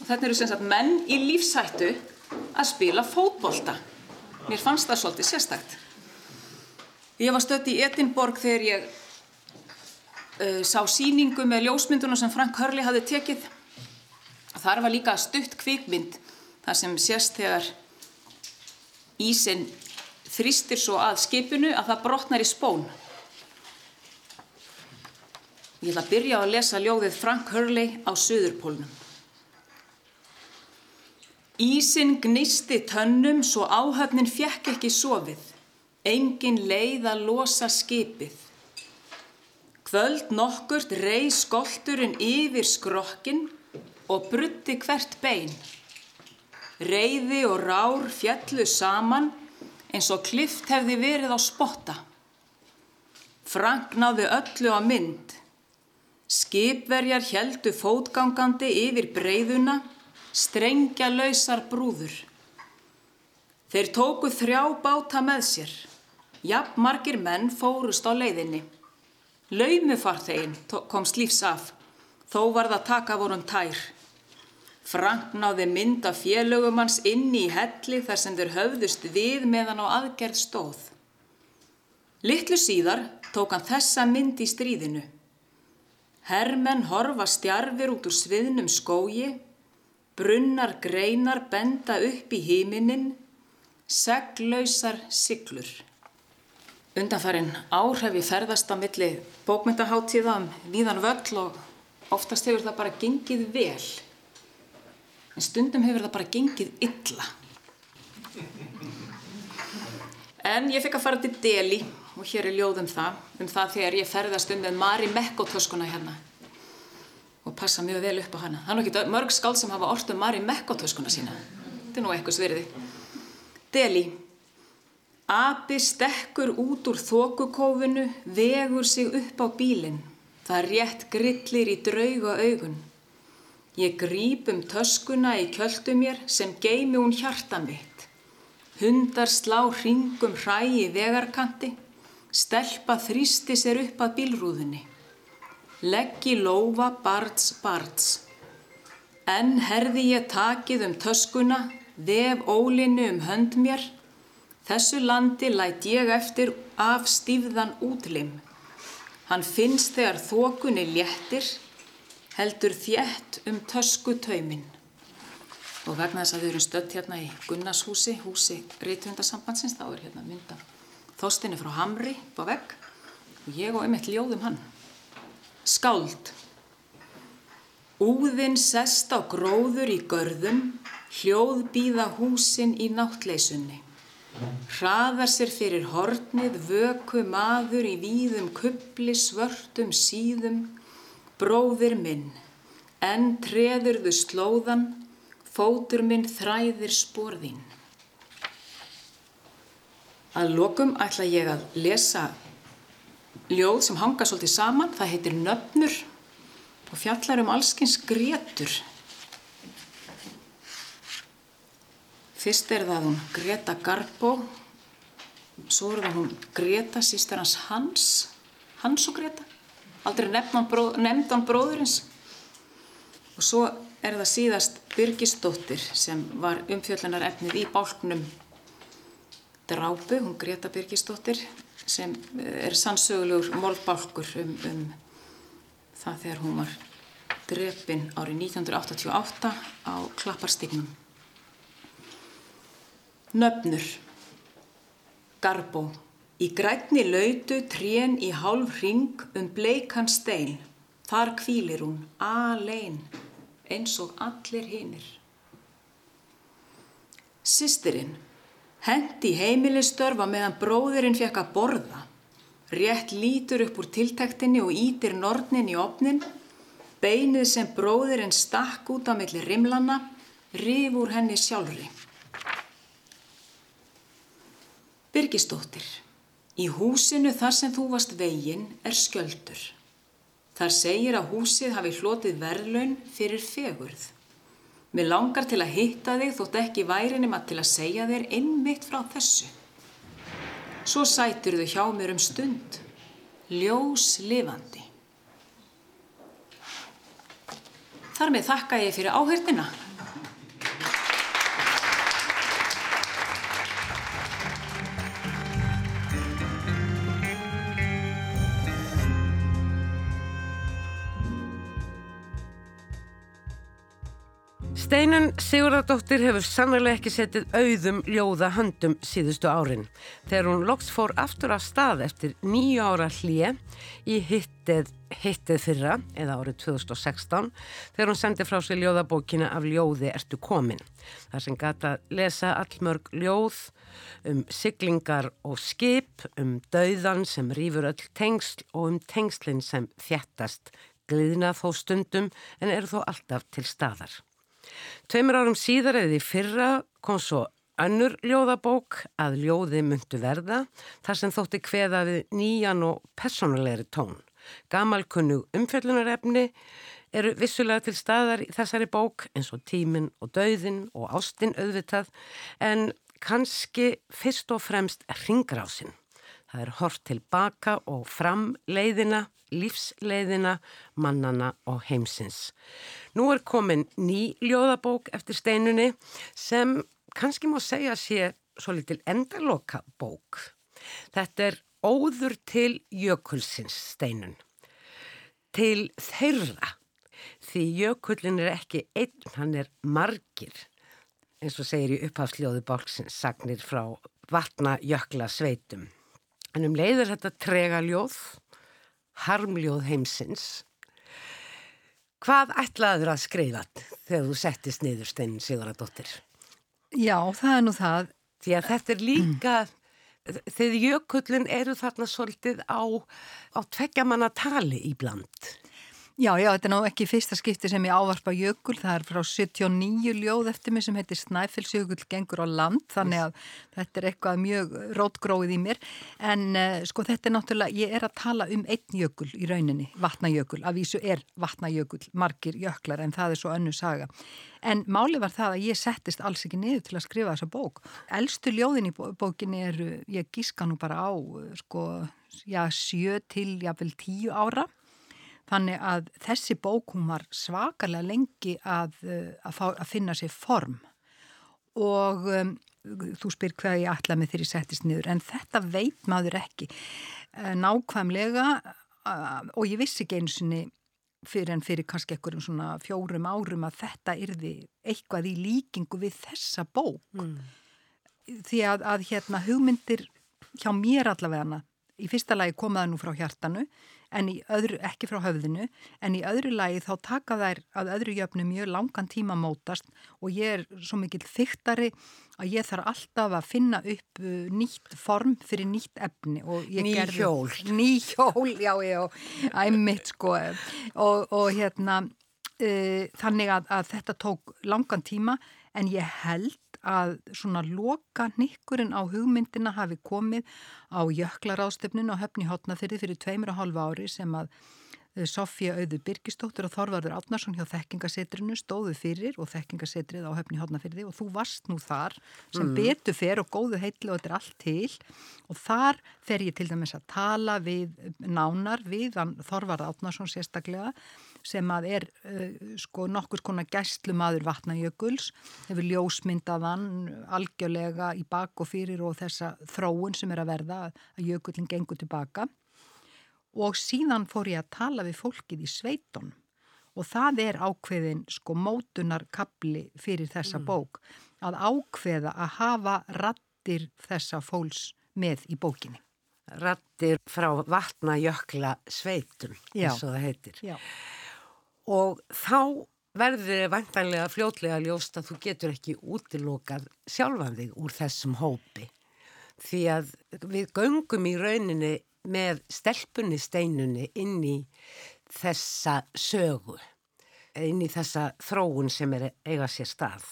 og þetta eru sem sagt menn í lífshættu að spila fótbolta. Mér fannst það svolítið sérstakt. Ég var stött í Edinborg þegar ég uh, sá síningu með ljósmynduna sem Frank Hurley hafði tekið. Þar var líka stutt kvikmynd þar sem sérst þegar ísin þrýstir svo að skipinu að það brotnar í spón. Ég ætla að byrja að lesa ljóðið Frank Hurley á Suðurpólnum. Ísin gnisti tönnum svo áhöfnin fjekk ekki sofið. Engin leið að losa skipið. Kvöld nokkurt rey skolturinn yfir skrokkin og brutti hvert bein. Reyði og rár fjallu saman eins og klift hefði verið á spotta. Frank náði öllu á mynd. Skipverjar heldu fótgangandi yfir breyðuna strengja lausar brúður. Þeir tóku þrjá báta með sér. Jafn margir menn fórust á leiðinni. Laumufarþegin komst lífs af, þó var það taka vorum tær. Frank náði mynd af félögumans inni í helli þar sem þeir höfðust við meðan á aðgerð stóð. Littlu síðar tók hann þessa mynd í stríðinu. Hermenn horfa stjarfir út úr sviðnum skógi Brunnar greinar benda upp í híminin, seglausar siglur. Undanfærin ár hef ég ferðast á milli bókmyndaháttíða um víðan völl og Oftast hefur það bara gengið vel, en stundum hefur það bara gengið illa. En ég fikk að fara til Delhi og hér er ljóð um það, um það þegar ég ferðast um með Mari Mekko-töskuna hérna og passa mjög vel upp á hana. Það er nú ekki mörg skáld sem hafa orð um Mari Mekko-töskuna sína. Þetta er nú eitthvað svirði. Delhi. Abi stekkur út úr þokukófinu, vegur sig upp á bílinn. Það rétt grillir í drauga augun. Ég grýp um töskuna í kjöldu mér sem geimi hún hjarta mitt. Hundar slá hringum hræ í vegarkanti, stelpa þrýsti sér upp að bílrúðunni. Leggi lófa bards bards. En herði ég takið um töskuna, vef ólinni um hönd mér. Þessu landi læt ég eftir af stífðan útlim. Hann finnst þegar þokunni léttir, heldur þjætt um tösku tauminn og vegna þess að við erum stödd hérna í Gunnarshúsi, húsi Rítvöndarsambandsins, þá er hérna mynda þóstinni frá Hamri á vegg og ég og einmitt ljóðum hann. Skáld. Úðinn sest á gróður í görðum, hljóð býða húsin í náttleysunni. Hraðar sér fyrir hornið, vöku maður í víðum kubli svörtum síðum, bróðir minn, en treðurðu slóðan, Fótur minn þræðir spórðín. Að lokum ætla ég að lesa ljóð sem hanga svolítið saman. Það heitir Nöfnur og fjallar um allskins Gretur. Fyrst er það hún Greta Garbo, svo er það hún Greta, sístur hans Hans, Hans og Greta. Aldrei nefndan bróð, bróðurins. Og svo er það síðast Birgisdóttir sem var umfjöllunar efnið í bálknum Drápu, hún Greta Birgisdóttir sem eh, er sannsögulegur mólbálkur um, um það þegar hún var drefin árið 1988 á Klapparstignum. Nöfnur Garbó Í grætni lautu trén í hálf ring um bleikan stein. Þar kvílir hún, alein eins og allir hinnir. Sistirinn hendi heimilistörfa meðan bróðurinn fekk að borða. Rétt lítur upp úr tiltæktinni og ítir nortnin í opnin. Beinið sem bróðurinn stakk út á milli rimlanna rifur henni sjálfri. Byrgistóttir, í húsinu þar sem þú varst veginn er skjöldur. Þar segir að húsið hafi hlotið verðlaun fyrir fegurð. Mér langar til að hitta þig þótt ekki værinum að til að segja þér einmitt frá þessu. Svo sætur þau hjá mér um stund, ljós lifandi. Þar með þakka ég fyrir áhörnina. Steinun Sigurðardóttir hefur sannlega ekki setið auðum ljóða höndum síðustu árin. Þegar hún loks fór aftur af stað eftir nýju ára hlýje í hittið, hittið fyrra, eða árið 2016, þegar hún sendi frá sig ljóðabókina af ljóði Ertu komin. Það sem gata lesa allmörg ljóð um siglingar og skip, um dauðan sem rýfur öll tengsl og um tengslinn sem þjættast gliðna þó stundum en eru þó alltaf til staðar. Tveimur árum síðar eða í fyrra kom svo önnur ljóðabók að ljóði myndu verða þar sem þótti hveða við nýjan og personulegri tón. Gamalkunnug umfjöllunarefni eru vissulega til staðar í þessari bók eins og tíminn og dauðinn og ástinn auðvitað en kannski fyrst og fremst ringrásinn. Það er hort tilbaka og fram leiðina, lífsleiðina, mannana og heimsins. Nú er komin ný ljóðabók eftir steinunni sem kannski má segja sé svo litil endaloka bók. Þetta er óður til jökulsins steinun. Til þeirra. Því jökullin er ekki einn, hann er margir. eins og segir í upphafsljóðu bálksins sagnir frá vatna jökla sveitum. En um leiður þetta trega ljóð, harmljóð heimsins Hvað ætlaður að skrifa þegar þú settist niður steinin Siguradóttir? Já, það er nú það. Því að þetta er líka, þegar jökullin eru þarna svolítið á, á tveggjamanna tali í bland. Já, já, þetta er ná ekki fyrsta skipti sem ég ávarpa jökul, það er frá 79 ljóð eftir mig sem heitir Snæfellsjökull gengur á land, þannig að þetta er eitthvað mjög rótgróið í mér, en uh, sko þetta er náttúrulega, ég er að tala um einn jökul í rauninni, vatnajökul, af vísu er vatnajökul, margir jöklar, en það er svo önnu saga. En máli var það að ég settist alls ekki niður til að skrifa þessa bók. Elstu ljóðin í bókinni eru, ég gíska nú bara á, sko, já, sjö til, ára, Þannig að þessi bók hún var svakalega lengi að, eh, að, fá, að finna sér form. Og um, þú spyr hvað ég ætla með þeirri settist niður en þetta veit maður ekki. Uh, nákvæmlega uh, og ég vissi ekki eins og fyrir en fyrir kannski einhverjum svona fjórum árum að þetta yrði eitthvað í líkingu við þessa bók. Mm. því að, að hérna hugmyndir hjá mér allavega í fyrsta lagi komaða nú frá hjartanu en í öðru, ekki frá höfðinu, en í öðru lagi þá taka þær að öðru jöfnu mjög langan tíma mótast og ég er svo mikill þyktari að ég þarf alltaf að finna upp uh, nýtt form fyrir nýtt efni. Ný hjól. Ný hjól, já, já, æmitt sko og, og hérna uh, þannig að, að þetta tók langan tíma en ég held að svona loka nikkurinn á hugmyndina hafi komið á jöklaráðstöfninu á höfni hotnafyrði fyrir tveimur og hálfa ári sem að eh, Sofja Auður Birgistóttur og Þorvarður Átnarsson hjá þekkingasetrinu stóðu fyrir og þekkingasetrið á höfni hotnafyrði og þú varst nú þar sem mm. betu fer og góðu heitli og þetta er allt til og þar fer ég til dæmis að tala við nánar við Þorvarður Átnarsson sérstaklega sem að er uh, sko nokkur skona gæstlumadur vatnajökuls, hefur ljósmyndaðan algjörlega í bak og fyrir og þessa þróun sem er að verða að jökullin gengur tilbaka og síðan fór ég að tala við fólkið í sveiton og það er ákveðin sko mótunar kapli fyrir þessa mm. bók að ákveða að hafa rattir þessa fólks með í bókinni. Rattir frá vatnajökla sveitum, eins og það heitir. Já og þá verður þið vantanlega fljótlega ljóst að þú getur ekki útilokað sjálfan þig úr þessum hópi. Því að við göngum í rauninni með stelpunni steinunni inn í þessa sögu inn í þessa þróun sem er eiga sér stað.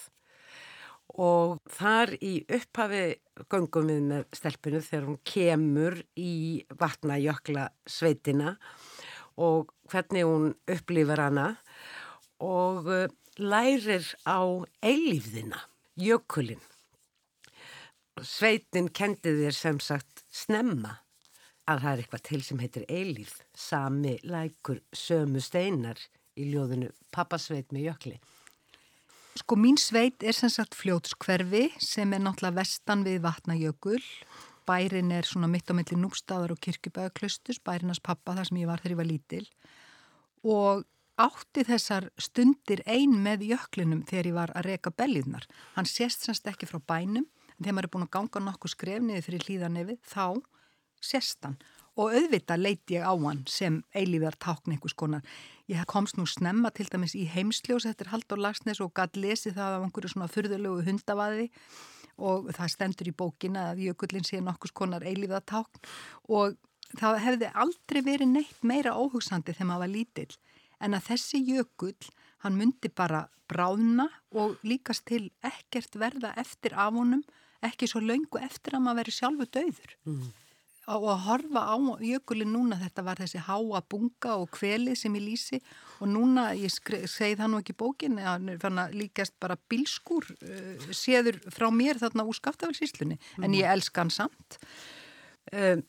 Og þar í upphafi göngum við með stelpunni þegar hún kemur í vatnajökla sveitina og hvernig hún upplifir hana og uh, lærir á eilífðina, jökulinn. Sveitin kendi þér sem sagt snemma að það er eitthvað til sem heitir eilífð, sami lækur sömu steinar í ljóðinu Pappasveit með jökli. Sko mín sveit er sem sagt fljótskverfi sem er náttúrulega vestan við vatnajökul bærin er svona mitt á milli nústaðar og kirkjubæðaklustus, bærinas pappa þar sem ég var þegar ég var lítil og átti þessar stundir ein með jöklinum þegar ég var að reka belliðnar. Hann sést semst ekki frá bænum en þegar maður er búin að ganga nokkuð skrefniði fyrir hlýðanefið þá sést hann og auðvitað leiti ég á hann sem eilíðar tákn einhvers konar. Ég komst nú snemma til dæmis í heimsljós eftir Haldur Lagsnes og gæt lesið það af einhverju svona fyrðulegu hundavaði og það stendur í bókina að jökullin sé nokkus konar eilíðatákn og það hefði aldrei verið neitt meira óhugsandi þegar maður var lítill en að þessi jökull, hann myndi bara bráðna og líkast til ekkert verða eftir af honum, ekki svo laungu eftir að maður veri sjálfu döður. Mm og að horfa á jökulin núna. Þetta var þessi háa bunga og kveli sem ég lýsi. Og núna ég segi það nú ekki bókin þannig að líkast bara bilskur uh, séður frá mér þarna úr skaftafelsíslunni mm. en ég elska hann samt. Um,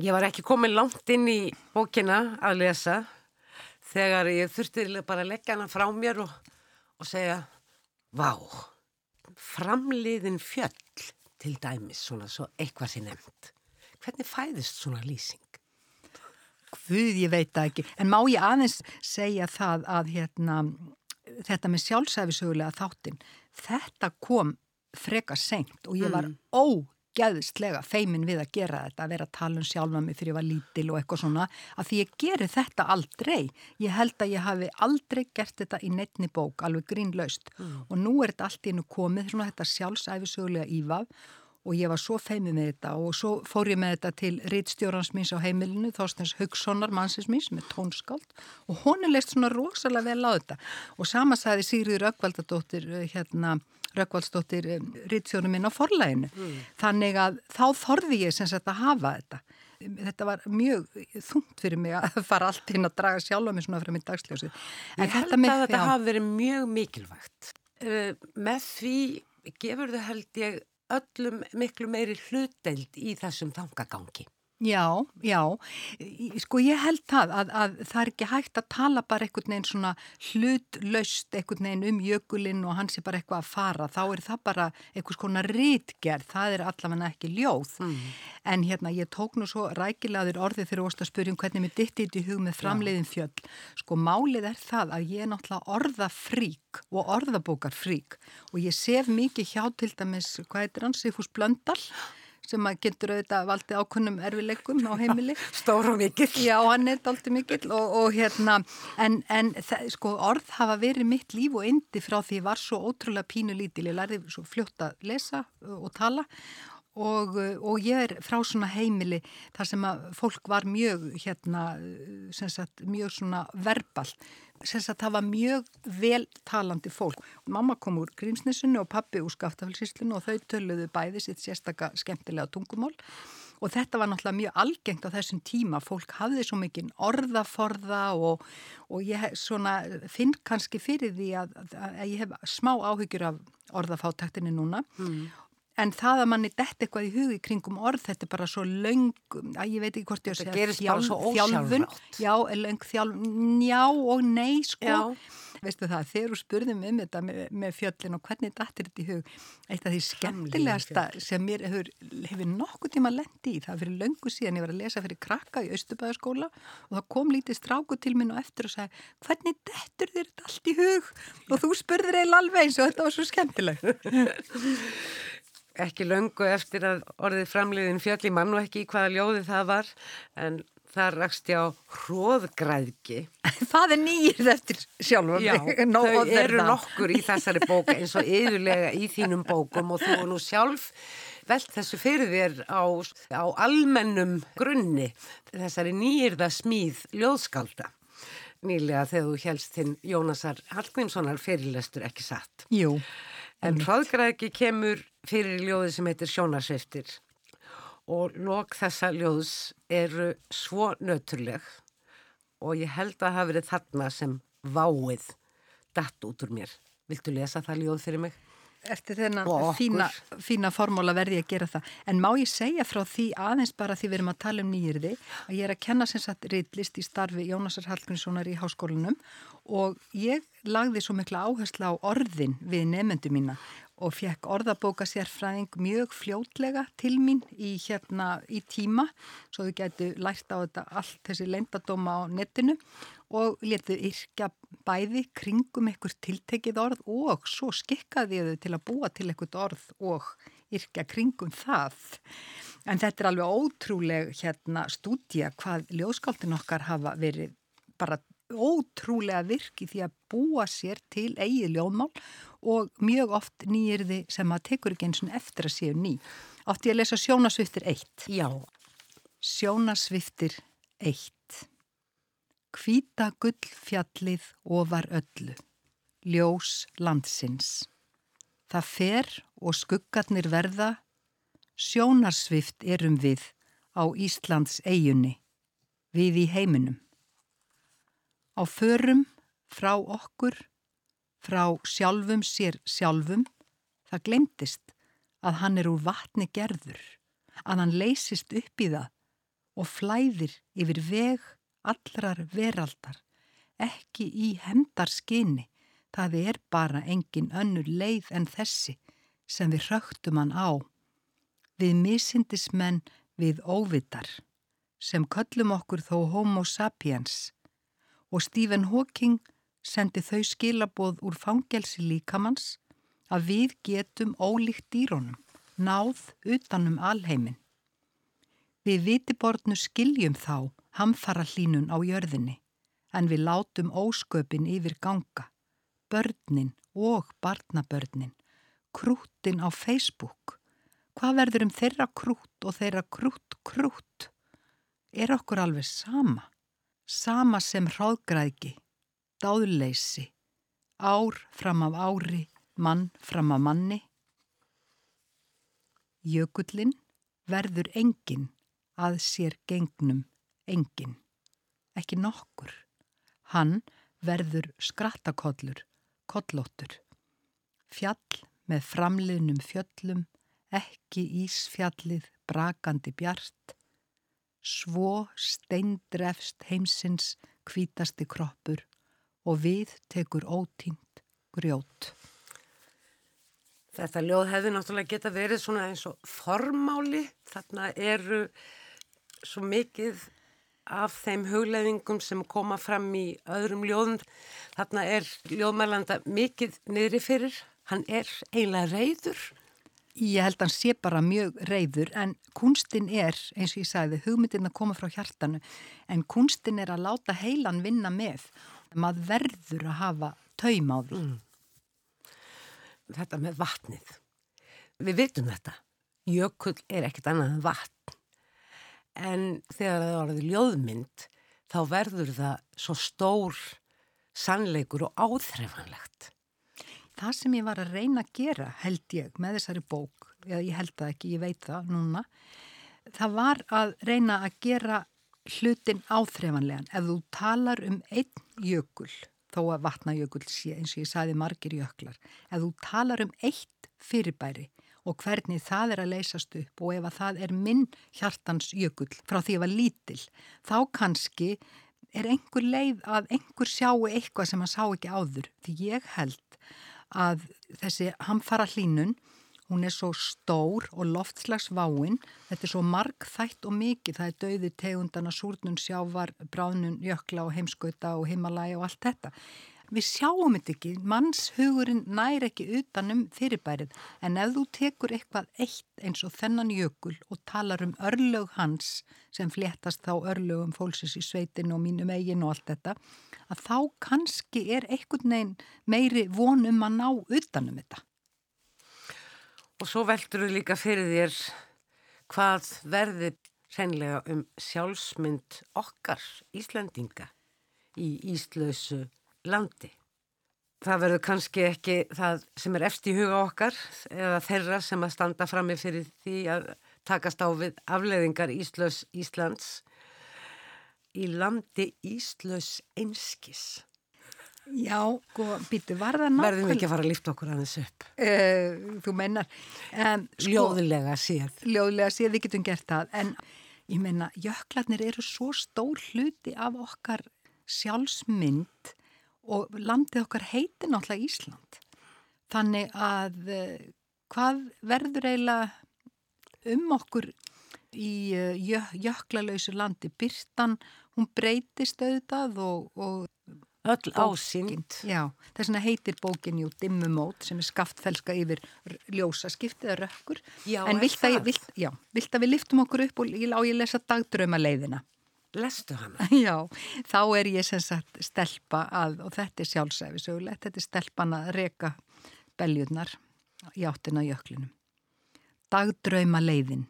Ég var ekki komin langt inn í bókina að lesa þegar ég þurfti bara að leggja hana frá mér og, og segja Vá, framliðin fjöll til dæmis svona svo eitthvað sem nefnd Hvernig fæðist svona lýsing? Guð, ég veit það ekki. En má ég aðeins segja það að hérna, þetta með sjálfsæfisögulega þáttinn, þetta kom freka senkt og ég var mm. ógeðslega feimin við að gera þetta, að vera að tala um sjálfa mig fyrir að ég var lítil og eitthvað svona, að því ég geri þetta aldrei. Ég held að ég hafi aldrei gert þetta í neittni bók, alveg grínlaust. Mm. Og nú er þetta allt í hennu komið, svona þetta sjálfsæfisögulega ívaf og ég var svo feimið með þetta og svo fór ég með þetta til rittstjórans míns á heimilinu, Þorstens Hugsonar mannsins míns með tónskáld og hún er leist svona rosalega vel á þetta og sama sagði Sigriður Ökvaldadóttir eh, hérna Rökkvaldsdóttir eh, Rítsjónum minn á forlæginu. Mm. Þannig að þá þorði ég sem sagt að hafa þetta. Þetta var mjög þungt fyrir mig að fara allt inn að draga sjálf á mig svona fyrir minn dagsljósi. Ég held að þetta já. hafi verið mjög mikilvægt. Uh, með því gefur þau held ég öllum miklu meiri hlutdeild í þessum þangagangi. Já, já, sko ég held það að, að það er ekki hægt að tala bara einhvern veginn svona hlutlaust einhvern veginn um jökulinn og hans er bara eitthvað að fara, þá er það bara einhvers konar rítgerð, það er allavega ekki ljóð, mm. en hérna ég tók nú svo rækilaður orðið þegar óst að spyrjum hvernig mér ditti í hug með framleiðin fjöld, sko málið er það að ég er náttúrulega orðafrík og orðabókarfrík. Og ég sef mikið hjá til dæmis, hvað heitir hann, Sifus Blöndal, sem að getur auðvitað valdi ákunnum erfileikum á heimili. Stór og mikill. Já, hann er aldrei mikill og, og hérna, en, en sko orð hafa verið mitt líf og endi frá því ég var svo ótrúlega pínu lítil. Ég lærði svo fljótt að lesa og tala og, og ég er frá svona heimili þar sem að fólk var mjög, hérna, sagt, mjög svona verbal að það var mjög veltalandi fólk. Mamma kom úr Grímsnessunni og pappi úr Skaftafellsíslunni og þau töluðu bæði sitt sérstaka skemmtilega tungumál og þetta var náttúrulega mjög algengt á þessum tíma. Fólk hafði svo mikinn orðaforða og, og ég svona, finn kannski fyrir því að, að ég hef smá áhyggjur af orðafáttaktinni núna mm. En það að manni dett eitthvað í hugi kringum orð, þetta er bara svo laung, að ég veit ekki hvort ég að þjálfun. Það gerist bara svo ósjálfrátt. Já, laung þjálfun, já og nei, sko. Já. Veistu það, þegar þú spurðum um þetta með, með fjöllin og hvernig dattir þetta í hug, eitt af því skemmtilegasta sem mér hefur, hefur nokkuð tíma lendi í, það fyrir laungu síðan ég var að lesa fyrir krakka í Östubæðaskóla og það kom lítið stráku til minn og eftir og sagði, hvernig dettur þetta allt í hug? Og þú spurður eiginlega alveg eins og þetta var svo skemmtilegt. ekki löngu eftir að orðið framleiðin fjöll í mann og ekki í hvaða ljóði það var en það rakst ég á hróðgræðki Það er nýjir eftir sjálfum Já, þau eru nokkur í þessari bóka eins og yfirlega í þínum bókum og þú nú sjálf velt þessu fyrir þér á, á almennum grunni þessari nýjirða smíð ljóðskalda nýlega þegar þú helst þinn Jónasar Hallgrímssonar fyrirlestur ekki satt? Jú En hraðgræðki kemur fyrir ljóði sem heitir Sjónarsviftir og lok þessa ljóðs eru svo nöturleg og ég held að það hafi verið þarna sem váið datt út úr mér. Viltu lesa það ljóð fyrir mig? Eftir þennan fína, fína formóla verði að gera það. En má ég segja frá því aðeins bara því við erum að tala um nýjirði að ég er að kenna sem sagt reitlist í starfi Jónasar Hallgrímssonar í háskólanum og ég lagði svo mikla áherslu á orðin við nefnendu mína og fekk orðabóka sérfræðing mjög fljótlega til mín í, hérna, í tíma svo þau gætu lært á þetta allt þessi leindadóma á netinu og letu yrkja bæði kringum einhver tiltekið orð og svo skikkaði þau til að búa til einhvert orð og yrkja kringum það. En þetta er alveg ótrúleg hérna, stúdja hvað ljóskáltin okkar hafa verið bara ótrúlega virki því að búa sér til eigið ljóðmál og mjög oft nýjirði sem að tekur ekki eins og eftir að séu ný. Átti ég að lesa Sjónasviftir 1? Já. Sjónasviftir 1. Kvíta gullfjallið ofar öllu. Ljós landsins. Það fer og skuggarnir verða. Sjónarsvift erum við á Íslands eigunni. Við í heiminum á förum frá okkur, frá sjálfum sér sjálfum, það glemtist að hann er úr vatni gerður, að hann leysist upp í það og flæðir yfir veg allrar veraldar, ekki í hemdarskinni, það er bara engin önnur leið en þessi sem við rögtum hann á. Við misindismenn við óvitar, sem köllum okkur þó homo sapiens, og Stephen Hawking sendi þau skilaboð úr fangelsi líkamanns að við getum ólíkt dýrónum náð utanum alheimin. Við vitiborðnu skiljum þá hamfara hlínun á jörðinni, en við látum ósköpin yfir ganga, börnin og barnabörnin, krútin á Facebook. Hvað verður um þeirra krút og þeirra krút krút? Er okkur alveg sama? Sama sem hráðgræðki, dáðleysi, ár fram af ári, mann fram af manni. Jökullin verður engin að sér gengnum engin, ekki nokkur. Hann verður skrattakollur, kollóttur. Fjall með framliðnum fjöllum, ekki ísfjallið, brakandi bjart. Svo steindrefst heimsins kvítasti kroppur og við tekur ótínt grjót. Þetta ljóð hefði náttúrulega geta verið svona eins og formáli. Þarna eru svo mikið af þeim hugleðingum sem koma fram í öðrum ljóðum. Þarna er ljóðmælanda mikið niðri fyrir. Hann er eiginlega reyður. Ég held að hann sé bara mjög reyður en kunstin er, eins og ég sagði, hugmyndin að koma frá hjartanu en kunstin er að láta heilan vinna með. Maður verður að hafa taum á því. Mm þetta með vatnið. Við vitum þetta. Jökull er ekkert annað en vatn. En þegar það orðið ljóðmynd þá verður það svo stór sannleikur og áþreifanlegt. Það sem ég var að reyna að gera held ég með þessari bók, eða ég held það ekki, ég veit það núna, það var að reyna að gera hlutin áþreifanlegan. Ef þú talar um einn jökull þó að vatnajökull sé eins og ég saði margir jöklar. Ef þú talar um eitt fyrirbæri og hvernig það er að leysast upp og ef að það er minn hjartans jökull frá því að var lítil, þá kannski er einhver leið að einhver sjáu eitthvað sem hann sá ekki áður. Því ég held að þessi hamfara hlínun Hún er svo stór og loftslagsváinn, þetta er svo margþætt og mikið, það er dauði tegundana, súrnun, sjávar, bránun, jökla og heimskauta og himalægi og allt þetta. Við sjáum þetta ekki, mannshugurinn nær ekki utanum fyrirbærið, en ef þú tekur eitthvað eitt eins og þennan jökul og talar um örlög hans sem fléttast þá örlögum fólksins í sveitinu og mínum eigin og allt þetta, að þá kannski er einhvern veginn meiri von um að ná utanum þetta. Og svo veldur við líka fyrir þér hvað verði hreinlega um sjálfsmynd okkar Íslandinga í Íslausu landi. Það verður kannski ekki það sem er eftir í huga okkar eða þeirra sem að standa frammi fyrir því að takast á við afleðingar Íslaus Íslands í landi Íslaus einskis. Já, sko, býtu, var það nákvæmlega... Verðum ekki að fara að lifta okkur aðeins upp. Uh, þú mennar... Um, sko, ljóðilega séð. Ljóðilega séð, við getum gert það. En ég menna, jöklarnir eru svo stór hluti af okkar sjálfsmynd og landið okkar heiti náttúrulega Ísland. Þannig að uh, hvað verður eiginlega um okkur í jö, jöklalausu landi? Byrtan, hún breytist auðvitað og... og Öll ásýnd. Þess vegna heitir bókin jú Dimmumót sem er skaftfelska yfir ljósaskipt eða rökkur. Já, en vilt að, vilt, já, vilt að við liftum okkur upp og ég lá ég lesa dagdrauma leiðina. Lestu hana? Já, þá er ég sem sagt stelpa að, og þetta er sjálfsæfi sögulegt, þetta er stelpan að reka beljurnar í áttina jöklinum. Dagdrauma leiðin.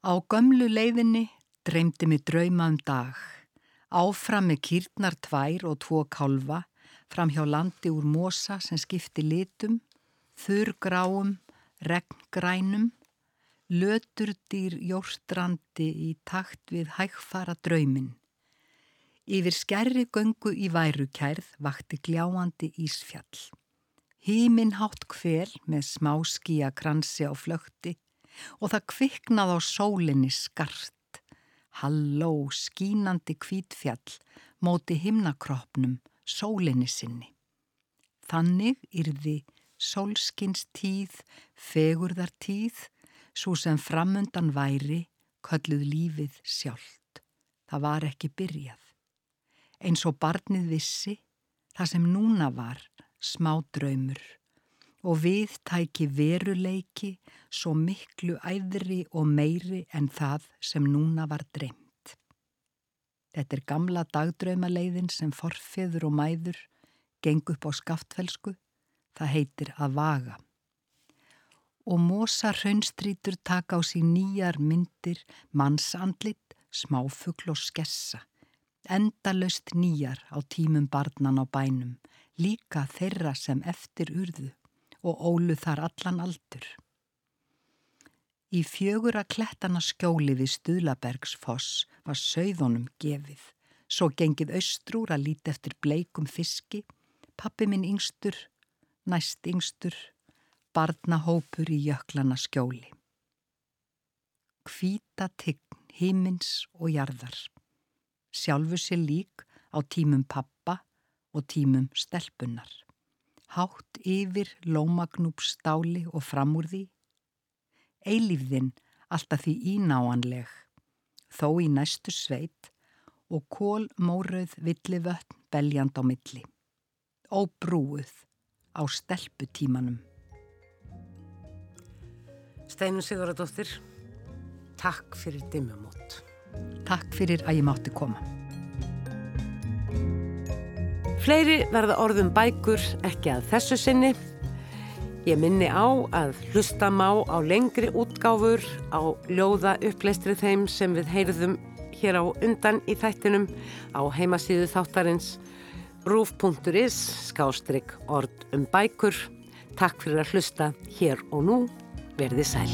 Á gömlu leiðinni dreymdi mig drauma um dag. Áfram með kýrnar tvær og tvo kálfa, fram hjá landi úr mosa sem skipti litum, þurrgráum, regngrænum, löturdýr jórstrandi í takt við hægfara draumin. Yfir skerri göngu í værukærð vakti gljáandi ísfjall. Hímin hátt hver með smá skíja kransi á flökti og það kviknað á sólinni skart. Halló, skínandi kvítfjall, móti himnakroppnum, sólinni sinni. Þannig yrði sólskins tíð, fegurðar tíð, svo sem framundan væri, kölluð lífið sjálft. Það var ekki byrjað. Eins og barnið vissi, það sem núna var, smá draumur og við tæki veruleiki svo miklu æðri og meiri en það sem núna var dreymt. Þetta er gamla dagdraumaleiðin sem forfiður og mæður geng upp á skaftfelsku, það heitir að vaga. Og mosa raunstrítur taka á sín nýjar myndir, mannsandlit, smáfugl og skessa, endalöst nýjar á tímum barnan á bænum, líka þeirra sem eftir urðu og ólu þar allan aldur. Í fjögur að klettana skjóli við Stuðlabergsfoss var sögðunum gefið, svo gengið austrúr að líti eftir bleikum fiski, pappi minn yngstur, næst yngstur, barnahópur í jöklana skjóli. Kvíta tign himins og jarðar. Sjálfu sér lík á tímum pappa og tímum stelpunar hátt yfir lómagnúpstáli og framúrði, eilífðinn alltaf því ínáanleg, þó í næstu sveit og kól mórauð villivötn beljand á milli, óbrúuð á stelputímanum. Steinu Sigurðardóttir, takk fyrir dimmumót. Takk fyrir að ég mátti koma. Fleiri verða orðum bækur ekki að þessu sinni. Ég minni á að hlusta má á lengri útgáfur á ljóða uppleistri þeim sem við heyrðum hér á undan í þættinum á heimasíðu þáttarins rúf.is skástrygg orð um bækur. Takk fyrir að hlusta hér og nú. Verði sæl.